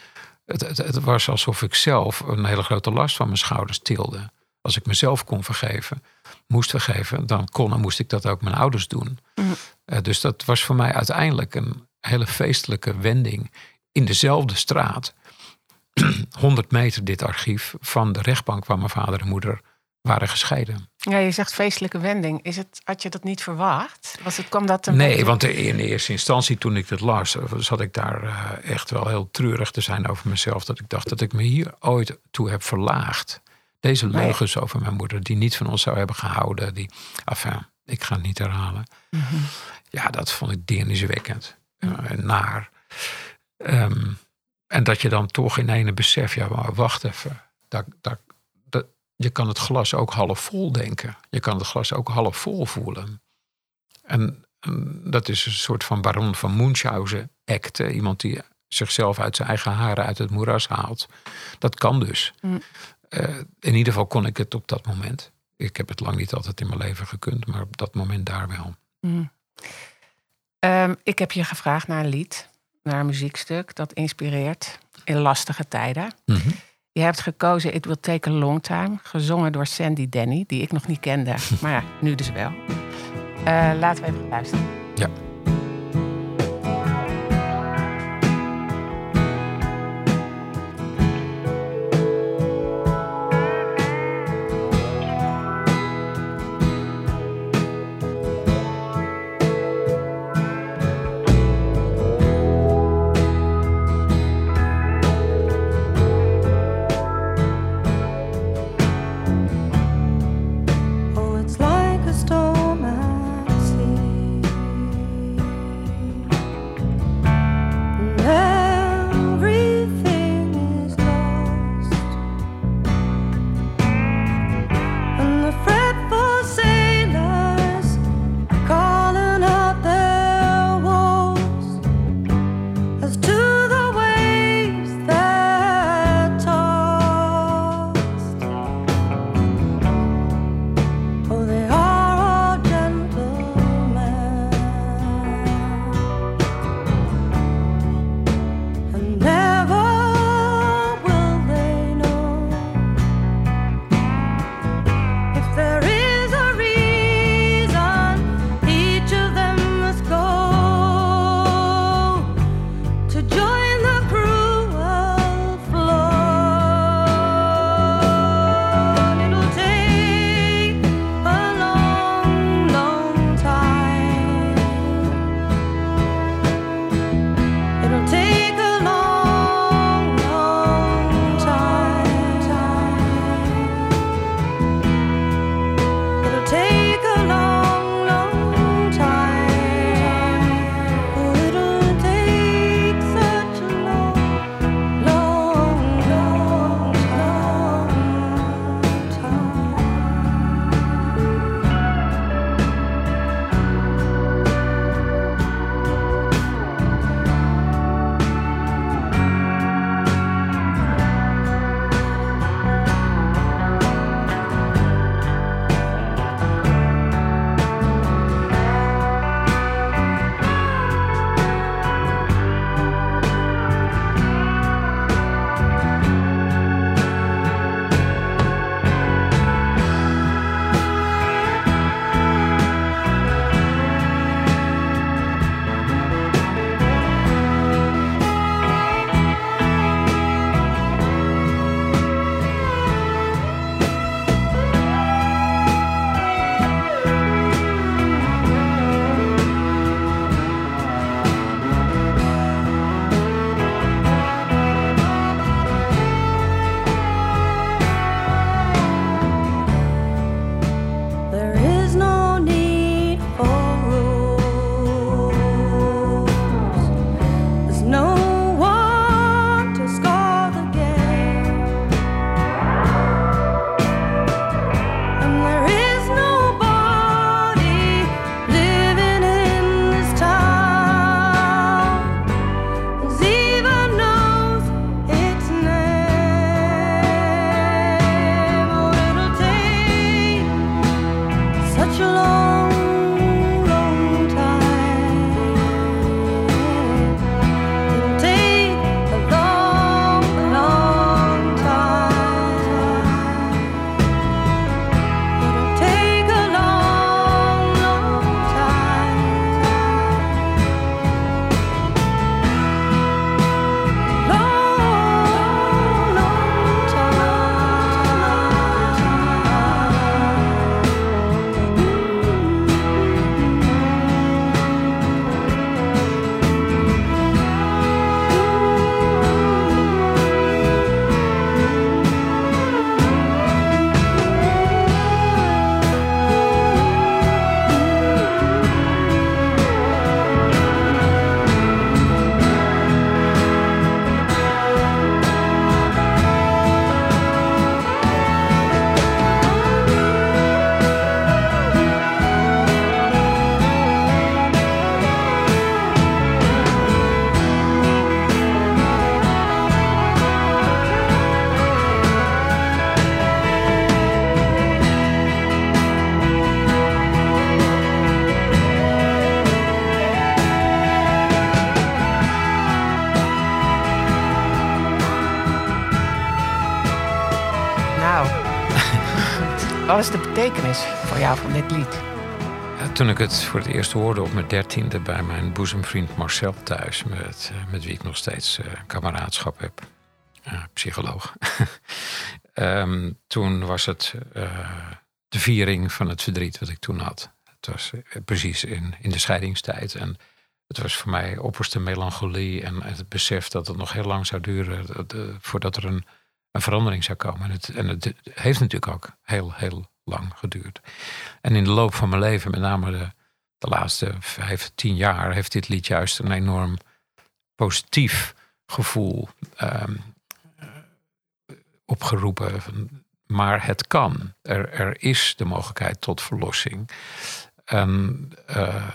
het, het, het was alsof ik zelf een hele grote last van mijn schouders tilde. Als ik mezelf kon vergeven, moest vergeven, dan kon en moest ik dat ook mijn ouders doen. Mhm. Eh, dus dat was voor mij uiteindelijk een hele feestelijke wending in dezelfde straat. 100 meter dit archief van de rechtbank waar mijn vader en moeder waren gescheiden. Ja, je zegt feestelijke wending. Is het, had je dat niet verwacht? Was het, kwam dat een Nee, beetje- want in eerste instantie toen ik het las, eh, zat ik daar eh, echt wel heel treurig te zijn over mezelf. Dat ik dacht dat ik me hier ooit toe heb verlaagd. Deze Nee. leugens over mijn moeder, die niet van ons zou hebben gehouden. Die, enfin, ik ga het niet herhalen. Mhm. Ja, dat vond ik deerniswekkend. eh, en naar. Ehm, en dat je dan toch in ene beseft, ja, maar wacht even. Dat, dat, dat, je kan het glas ook half vol denken. Je kan het glas ook half vol voelen. En, en dat is een soort van baron van Munchausen act. hè. Iemand die zichzelf uit zijn eigen haren uit het moeras haalt. Dat kan dus. Mm. Eh, in ieder geval kon ik het op dat moment. Ik heb het lang niet altijd in mijn leven gekund, maar op dat moment daar wel. Mhm. Ehm, ik heb je gevraagd naar een lied, naar een muziekstuk dat inspireert in lastige tijden. Mhm. Je hebt gekozen It Will Take a Long Time, gezongen door Sandy Denny, die ik nog niet kende, maar ja, nu dus wel. Eh, laten we even luisteren. Betekenis voor jou van dit lied? Ja, toen ik het voor het eerst hoorde op mijn dertiende bij mijn boezemvriend Marcel thuis, met, eh, met wie ik nog steeds uh, kameraadschap heb, uh, psycholoog. um, toen was het de viering van het verdriet wat ik toen had. Het was precies in, in de scheidingstijd. En het was voor mij opperste melancholie en het besef dat het nog heel lang zou duren voordat er een, een verandering zou komen. En het, en het heeft natuurlijk ook heel, heel lang geduurd. En in de loop van mijn leven, met name de, de laatste vijf, tien jaar, heeft dit lied juist een enorm positief gevoel um, opgeroepen. Maar het kan. Er, er is de mogelijkheid tot verlossing. En uh,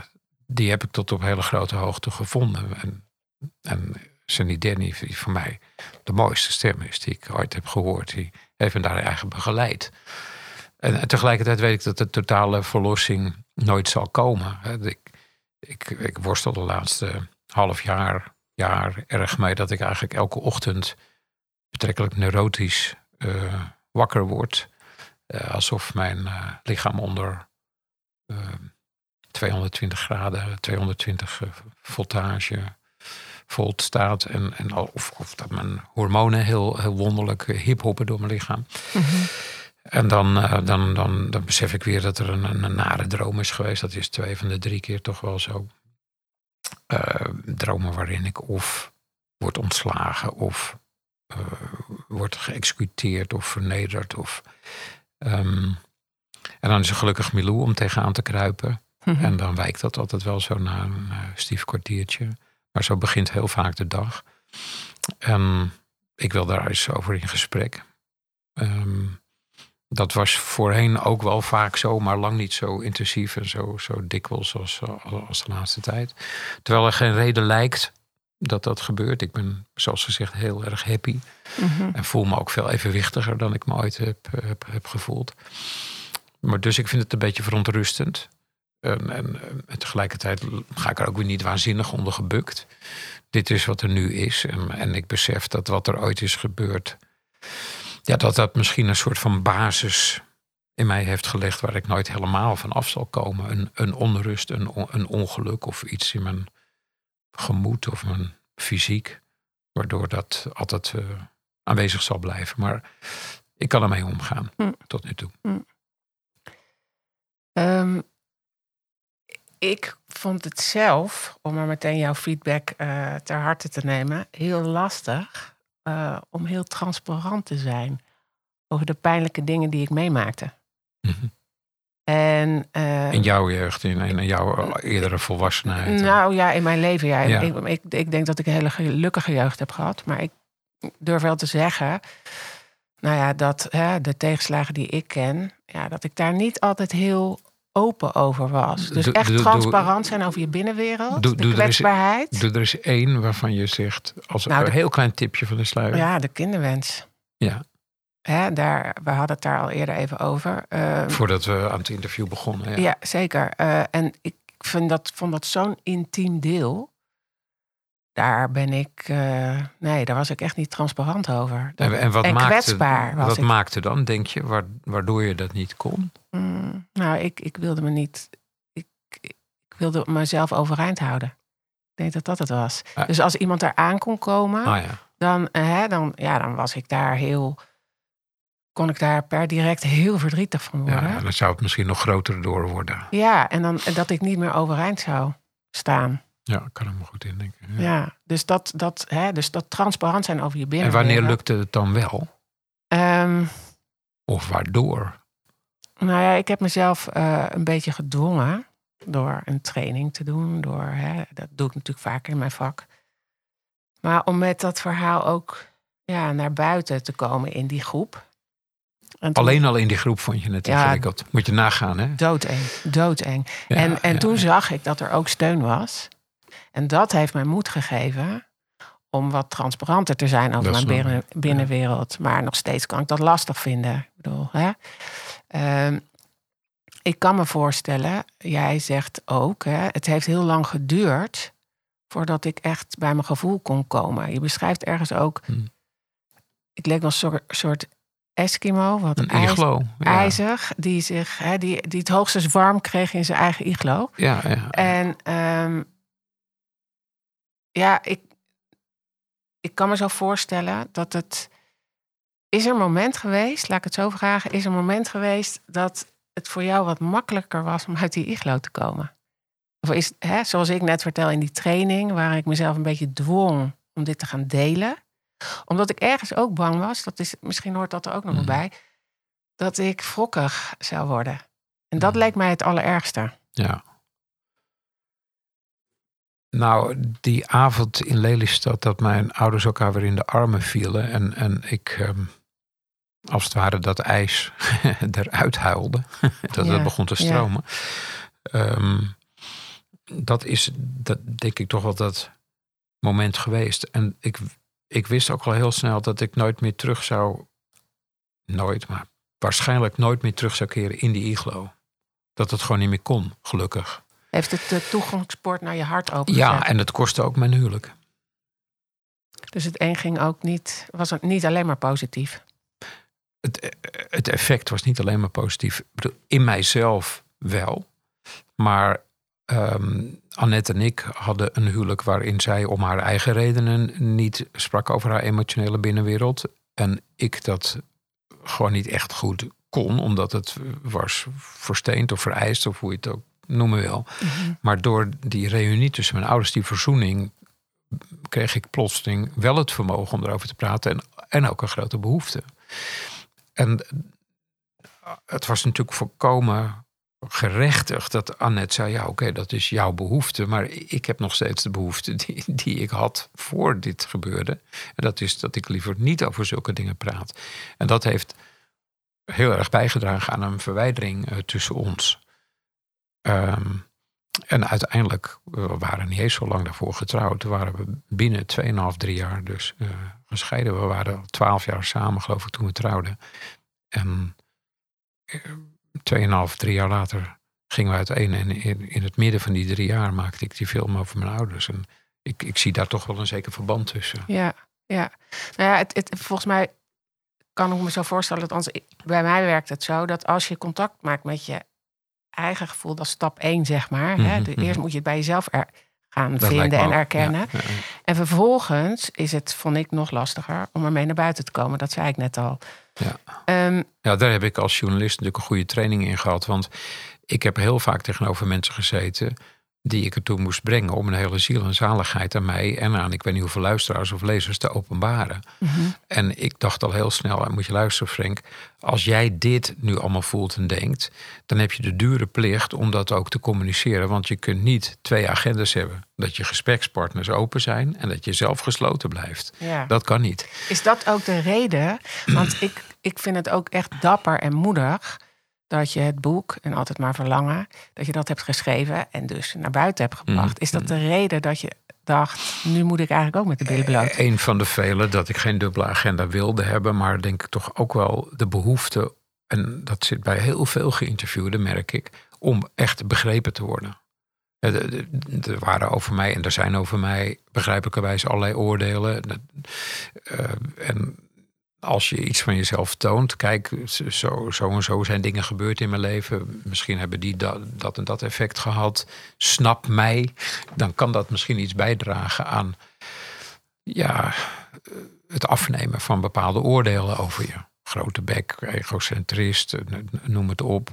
die heb ik tot op hele grote hoogte gevonden. En, en Sunny Denny, die voor mij de mooiste stem is die ik ooit heb gehoord, die heeft me daar eigenlijk begeleid. En, tegelijkertijd weet ik dat de totale verlossing nooit zal komen. Ik, ik, ik worstel de laatste half jaar, jaar erg mee dat ik eigenlijk elke ochtend betrekkelijk neurotisch uh, wakker word. Uh, alsof mijn uh, lichaam onder 220 graden, 220 voltage volt staat. En, en of, of dat mijn hormonen heel, heel wonderlijk hiphoppen door mijn lichaam. Mm. En dan, uh, dan, dan, dan besef ik weer dat er een, een, nare droom is geweest. Dat is twee van de drie keer toch wel zo. Uh, dromen waarin ik of word ontslagen of uh, word geëxecuteerd of vernederd. Of, um, en dan is er gelukkig Milou om tegenaan te kruipen. Mm -hmm. En dan wijkt dat altijd wel zo na een stief kwartiertje. Maar zo begint heel vaak de dag. En ik wil daar eens over in gesprek. Um, dat was voorheen ook wel vaak zo, maar lang niet zo intensief en zo, zo dikwijls als, als de laatste tijd. Terwijl er geen reden lijkt dat dat gebeurt. Ik ben, zoals gezegd, heel erg happy. Mm -hmm. En voel me ook veel evenwichtiger dan ik me ooit heb, heb, heb, gevoeld. Maar dus ik vind het een beetje verontrustend. En, en, en, tegelijkertijd ga ik er ook weer niet waanzinnig onder gebukt. Dit is wat er nu is. En, en ik besef dat wat er ooit is gebeurd ja, dat dat misschien een soort van basis in mij heeft gelegd waar ik nooit helemaal van af zal komen. Een, een onrust, een, een ongeluk of iets in mijn gemoed of mijn fysiek, waardoor dat altijd uh, aanwezig zal blijven. Maar ik kan ermee omgaan hm. tot nu toe. Hm. Um, ik vond het zelf, om maar meteen jouw feedback uh, ter harte te nemen, heel lastig uh, om heel transparant te zijn over de pijnlijke dingen die ik meemaakte. Mm -hmm. En, uh, in jouw jeugd, in, in jouw eerdere volwassenheid? Nou ja, in mijn leven. Ja. ja. Ik, ik, ik, denk dat ik een hele gelukkige jeugd heb gehad. Maar ik durf wel te zeggen, nou ja, dat hè, de tegenslagen die ik ken, ja, dat ik daar niet altijd heel open over was. Dus echt transparant zijn over je binnenwereld, de kwetsbaarheid. Er is, doe er is één waarvan je zegt, als nou, een heel klein tipje van de sluier. Ja, de kinderwens. Ja. Hè, daar, we hadden het daar al eerder even over. Uh, Voordat we aan het interview begonnen. Ja, ja zeker. Uh, en ik vind dat, vond dat zo'n intiem deel. Daar ben ik, uh, nee, daar was ik echt niet transparant over. Dat, en, en wat, en maakte, kwetsbaar was wat ik. maakte dan, denk je, waardoor je dat niet kon? Mm, nou, ik, ik wilde me niet. Ik, ik wilde mezelf overeind houden. Ik denk dat dat het was. Ah. Dus als iemand daar aan kon komen, ah, ja. dan, hè, dan, ja, dan was ik daar heel. Kon ik daar per direct heel verdrietig van worden. Ja, dan zou het misschien nog groter door worden. Ja, en dan dat ik niet meer overeind zou staan. Ja, kan ik me goed indenken. Ja, ja dus, dat, dat, hè, dus dat transparant zijn over je binnen. En wanneer lukte het dan wel? Um, of waardoor? Nou ja, ik heb mezelf uh, een beetje gedwongen door een training te doen. Door, hè, dat doe ik natuurlijk vaker in mijn vak. Maar om met dat verhaal ook ja, naar buiten te komen in die groep. Toen, Alleen al in die groep vond je het ja, ingewikkeld. Moet je nagaan, hè? Doodeng, doodeng. Ja, en en ja, toen zag ik dat er ook steun was. En dat heeft mij moed gegeven om wat transparanter te zijn over mijn binnen, binnenwereld. Maar nog steeds kan ik dat lastig vinden. Ik bedoel, hè? Um, ik kan me voorstellen, jij zegt ook, hè, het heeft heel lang geduurd voordat ik echt bij mijn gevoel kon komen. Je beschrijft ergens ook, hmm. ik leek wel een soort, soort Eskimo, wat Een ijs- iglo. Ja. ijzig, die, zich, hè, die, die het hoogstens warm kreeg in zijn eigen iglo. Ja, ja. En ehm, ja, ik, ik kan me zo voorstellen dat het. Is er een moment geweest, laat ik het zo vragen, is er een moment geweest dat het voor jou wat makkelijker was om uit die iglo te komen? Of is, hè, zoals ik net vertel in die training, waar ik mezelf een beetje dwong om dit te gaan delen, omdat ik ergens ook bang was, dat is, misschien hoort dat er ook nog Mhm. bij, dat ik wrokkig zou worden. En dat Mhm. leek mij het allerergste. Ja. Nou, die avond in Lelystad dat mijn ouders elkaar weer in de armen vielen en, en ik ehm, als het ware dat ijs eruit huilde, dat Ja, het begon te ja. stromen. Ehm, dat is, dat denk ik toch wel dat moment geweest. En ik, ik wist ook al heel snel dat ik nooit meer terug zou, nooit, maar waarschijnlijk nooit meer terug zou keren in die iglo. Dat het gewoon niet meer kon, gelukkig. Heeft het de toegangspoort naar je hart opengezet? Ja, en het kostte ook mijn huwelijk. Dus het een ging ook niet, was het niet alleen maar positief. Het, eh, het effect was niet alleen maar positief. Ik bedoel, In mijzelf wel. Maar ehm, Annette en ik hadden een huwelijk waarin zij om haar eigen redenen niet sprak over haar emotionele binnenwereld. En ik dat gewoon niet echt goed kon, omdat het was versteend of vereist, of hoe je het ook noemen wil. Maar door die reunie tussen mijn ouders, die verzoening, kreeg ik plotseling wel het vermogen om erover te praten en, en ook een grote behoefte. En het was natuurlijk volkomen gerechtigd dat Annette zei: Ja, oké, dat is jouw behoefte. Maar ik heb nog steeds de behoefte die, die ik had voor dit gebeurde. En dat is dat ik liever niet over zulke dingen praat. En dat heeft heel erg bijgedragen aan een verwijdering eh, tussen ons. Ehm, en uiteindelijk, we waren niet eens zo lang daarvoor getrouwd. Waren we binnen 2,5, 3 jaar dus eh, gescheiden. We waren al 12 jaar samen, geloof ik, toen we trouwden. En eh, 2,5, 3 jaar later gingen we uiteen. En in, in het midden van die drie jaar maakte ik die film over mijn ouders. En ik, ik zie daar toch wel een zeker verband tussen. Ja, ja. Nou ja, het, het, volgens mij kan ik me zo voorstellen dat als, bij mij werkt het zo dat als je contact maakt met je eigen gevoel, dat is stap één, zeg maar. hè, Mhm, mhm. eerst moet je het bij jezelf er, gaan Dat vinden en erkennen. ja, ja, ja. En vervolgens is het, vond ik, nog lastiger om ermee naar buiten te komen. Dat zei ik net al. Ja. Ehm, Ja, daar heb ik als journalist natuurlijk een goede training in gehad. Want ik heb heel vaak tegenover mensen gezeten die ik ertoe moest brengen om een hele ziel en zaligheid aan mij en aan ik weet niet hoeveel luisteraars of lezers te openbaren. mhm. En ik dacht al heel snel, en moet je luisteren Frank, als jij dit nu allemaal voelt en denkt, dan heb je de dure plicht om dat ook te communiceren. Want je kunt niet twee agendas hebben. Dat je gesprekspartners open zijn en dat je zelf gesloten blijft. ja. Dat kan niet. Is dat ook de reden? Want ik, ik vind het ook echt dapper en moedig dat je het boek en altijd maar verlangen, dat je dat hebt geschreven en dus naar buiten hebt gebracht. Mhm. Is dat de reden dat je dacht, nu moet ik eigenlijk ook met de billen bloot? Een van de vele dat ik geen dubbele agenda wilde hebben, maar denk ik toch ook wel de behoefte, en dat zit bij heel veel geïnterviewden, merk ik, om echt begrepen te worden. Eh, Er waren over mij en er zijn over mij begrijpelijkerwijs allerlei oordelen. Eh, En als je iets van jezelf toont, kijk, zo, zo en zo zijn dingen gebeurd in mijn leven. Misschien hebben die dat, dat en dat effect gehad. Snap mij, dan kan dat misschien iets bijdragen aan ja, het afnemen van bepaalde oordelen over je. Grote bek, egocentrist, noem het op.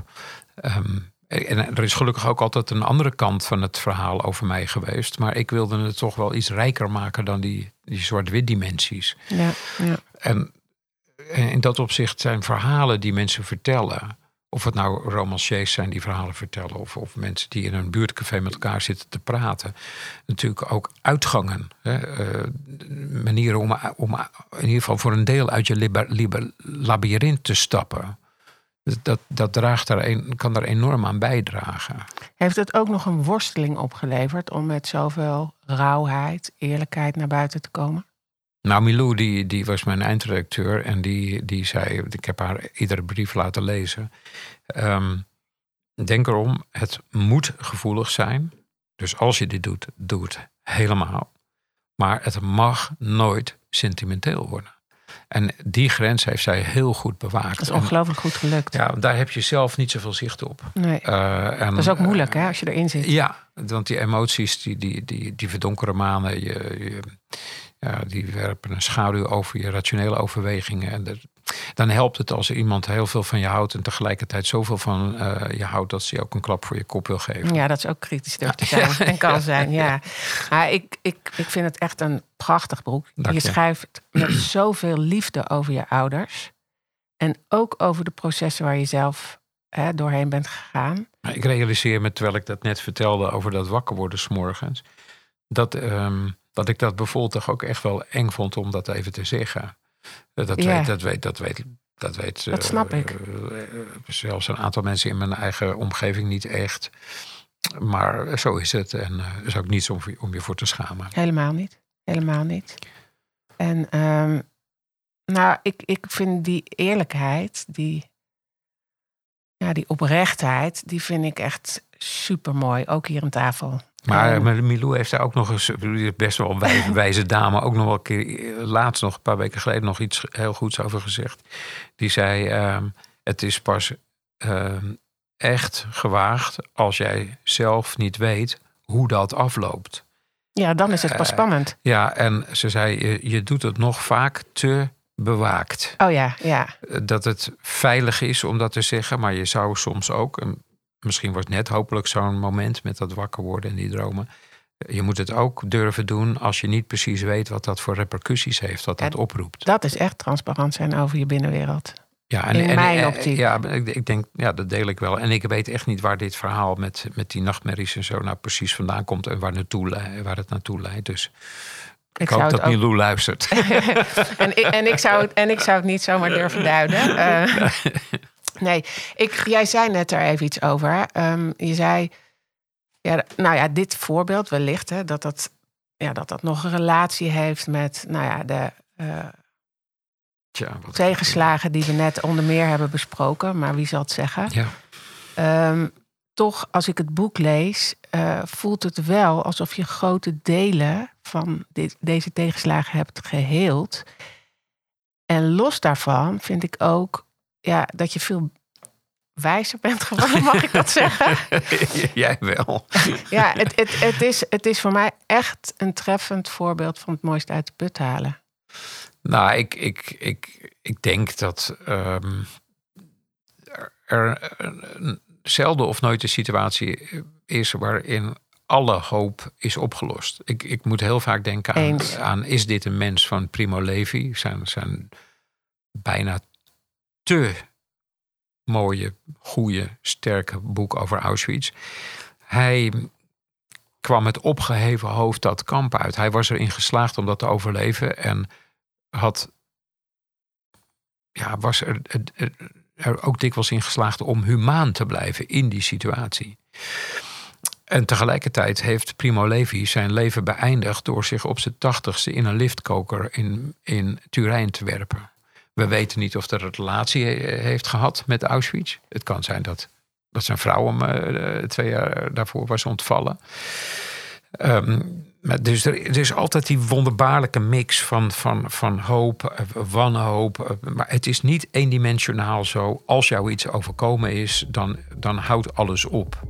Ehm, en er is gelukkig ook altijd een andere kant van het verhaal over mij geweest. Maar ik wilde het toch wel iets rijker maken dan die, die zwart-wit dimensies. Ja, ja. En in dat opzicht zijn verhalen die mensen vertellen. Of het nou romanciers zijn die verhalen vertellen. Of, of mensen die in een buurtcafé met elkaar zitten te praten. Natuurlijk ook uitgangen. Hè, eh, manieren om, om in ieder geval voor een deel uit je labyrint te stappen. Dat, dat draagt daar kan daar enorm aan bijdragen. Heeft het ook nog een worsteling opgeleverd om met zoveel rauwheid, eerlijkheid naar buiten te komen? Nou, Milou, die, die was mijn eindredacteur en die, die zei, ik heb haar iedere brief laten lezen. Ehm, denk erom, het moet gevoelig zijn. Dus als je dit doet, doe het helemaal. Maar het mag nooit sentimenteel worden. En die grens heeft zij heel goed bewaakt. Dat is ongelooflijk goed gelukt. ja, daar heb je zelf niet zoveel zicht op. Nee. Eh, en, Dat is ook eh, moeilijk hè, als je erin zit. ja, want die emoties, die, die, die, die verdonkere manen, je, je, ja, die werpen een schaduw over je rationele overwegingen. En dan helpt het als iemand heel veel van je houdt en tegelijkertijd zoveel van eh, je houdt dat ze je ook een klap voor je kop wil geven. Ja, dat is ook kritisch durf te zijn. En kan zijn, ja. Maar ik, ik, ik vind het echt een prachtig boek. Dank je je. schrijft met zoveel liefde over je ouders. En ook over de processen waar je zelf hè, doorheen bent gegaan. Ik realiseer me, terwijl ik dat net vertelde over dat wakker worden s'morgens, dat, ehm, dat ik dat bijvoorbeeld toch ook echt wel eng vond om dat even te zeggen. Eh, Dat, Ja. weet, dat weet, dat weet, dat weet Dat eh, ik. eh, zelfs een aantal mensen in mijn eigen omgeving niet echt. Maar zo is het. En er is ook niets om, om je voor te schamen. Helemaal niet. Helemaal niet. En ehm, nou, ik, ik vind die eerlijkheid, die, ja, die oprechtheid, die vind ik echt super mooi. Ook hier aan tafel. Maar eh, Milou heeft daar ook nog eens, best wel een wijze, wijze dame, ook nog wel een keer, eh, laatst nog, een paar weken geleden, nog iets heel goeds over gezegd. Die zei: ehm, Het is pas ehm, echt gewaagd als jij zelf niet weet hoe dat afloopt. ja, dan is het pas eh, spannend. Ja, en ze zei: Je, je doet het nog vaak te bewaakt. Oh ja, ja. Eh, Dat het veilig is om dat te zeggen, maar je zou soms ook, en misschien was net hopelijk zo'n moment met dat wakker worden en die dromen. Je moet het ook durven doen als je niet precies weet wat dat voor repercussies heeft, wat dat oproept. Dat is echt transparant zijn over je binnenwereld. Ja, in mijn eh, optiek. Ja, ik, ik denk, ja, dat deel ik wel. En ik weet echt niet waar dit verhaal met, met die nachtmerries en zo nou precies vandaan komt en waar, naartoe, waar het naartoe leidt. Dus ik, Ik hoop dat ook- Milou luistert. en, ik, en, ik zou het, en ik zou het niet zomaar durven duiden. Eh, nee, ik, jij zei net er even iets over. Ehm, je zei, ja, nou ja, dit voorbeeld wellicht, hè, dat, dat, ja, dat dat nog een relatie heeft met nou ja, de eh, Tja, tegenslagen die we net onder meer hebben besproken. Maar wie zal het zeggen? Ja, Ehm, toch, als ik het boek lees, eh, voelt het wel alsof je grote delen van dit, deze tegenslagen hebt geheeld. En los daarvan vind ik ook ja, dat je veel wijzer bent geworden, mag ik dat zeggen? jij wel. Ja, het, het, het, is, het is voor mij echt een treffend voorbeeld van het mooiste uit de put halen. Nou, ik, ik, ik, ik denk dat ehm, er- een zelden of nooit een situatie is waarin alle hoop is opgelost. Ik, ik moet heel vaak denken aan, aan is dit een mens van Primo Levi? Zijn, zijn bijna te mooie, goede, sterke boek over Auschwitz. Hij kwam met opgeheven hoofd dat kamp uit. Hij was erin geslaagd om dat te overleven en had, ja, was er, ook dikwijls in geslaagd om humaan te blijven in die situatie. En tegelijkertijd heeft Primo Levi zijn leven beëindigd door zich op zijn tachtigste in een liftkoker in, in Turijn te werpen. We weten niet of er een relatie he- heeft gehad met Auschwitz. Het kan zijn dat, dat zijn vrouw hem eh, twee jaar daarvoor was ontvallen. Ehm, maar dus er, is altijd die wonderbaarlijke mix van, van, van hoop, eh, wanhoop. eh, Maar het is niet eendimensionaal zo. Als jou iets overkomen is, dan, dan houdt alles op.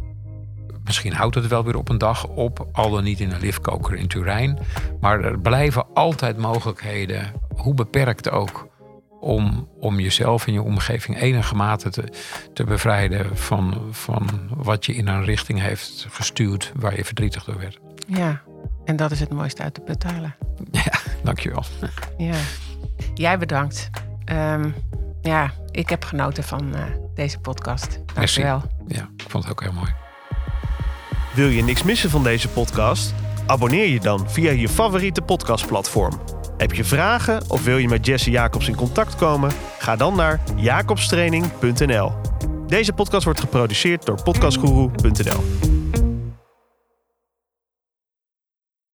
Misschien houdt het wel weer op een dag op, al dan niet in een liftkoker in Turijn. Maar er blijven altijd mogelijkheden, hoe beperkt ook, om, om jezelf en je omgeving enige mate te, te bevrijden van, van wat je in een richting heeft gestuurd waar je verdrietig door werd. Ja, en dat is het mooiste uit de put halen. Ja, dankjewel. Ja. Jij bedankt. Ehm, ja, ik heb genoten van eh, deze podcast. Merci. Dankjewel. Ja, ik vond het ook heel mooi. Wil je niks missen van deze podcast? Abonneer je dan via je favoriete podcastplatform. Heb je vragen of wil je met Jesse Jacobs in contact komen? Ga dan naar jacobstraining.nl. Deze podcast wordt geproduceerd door podcastguru.nl.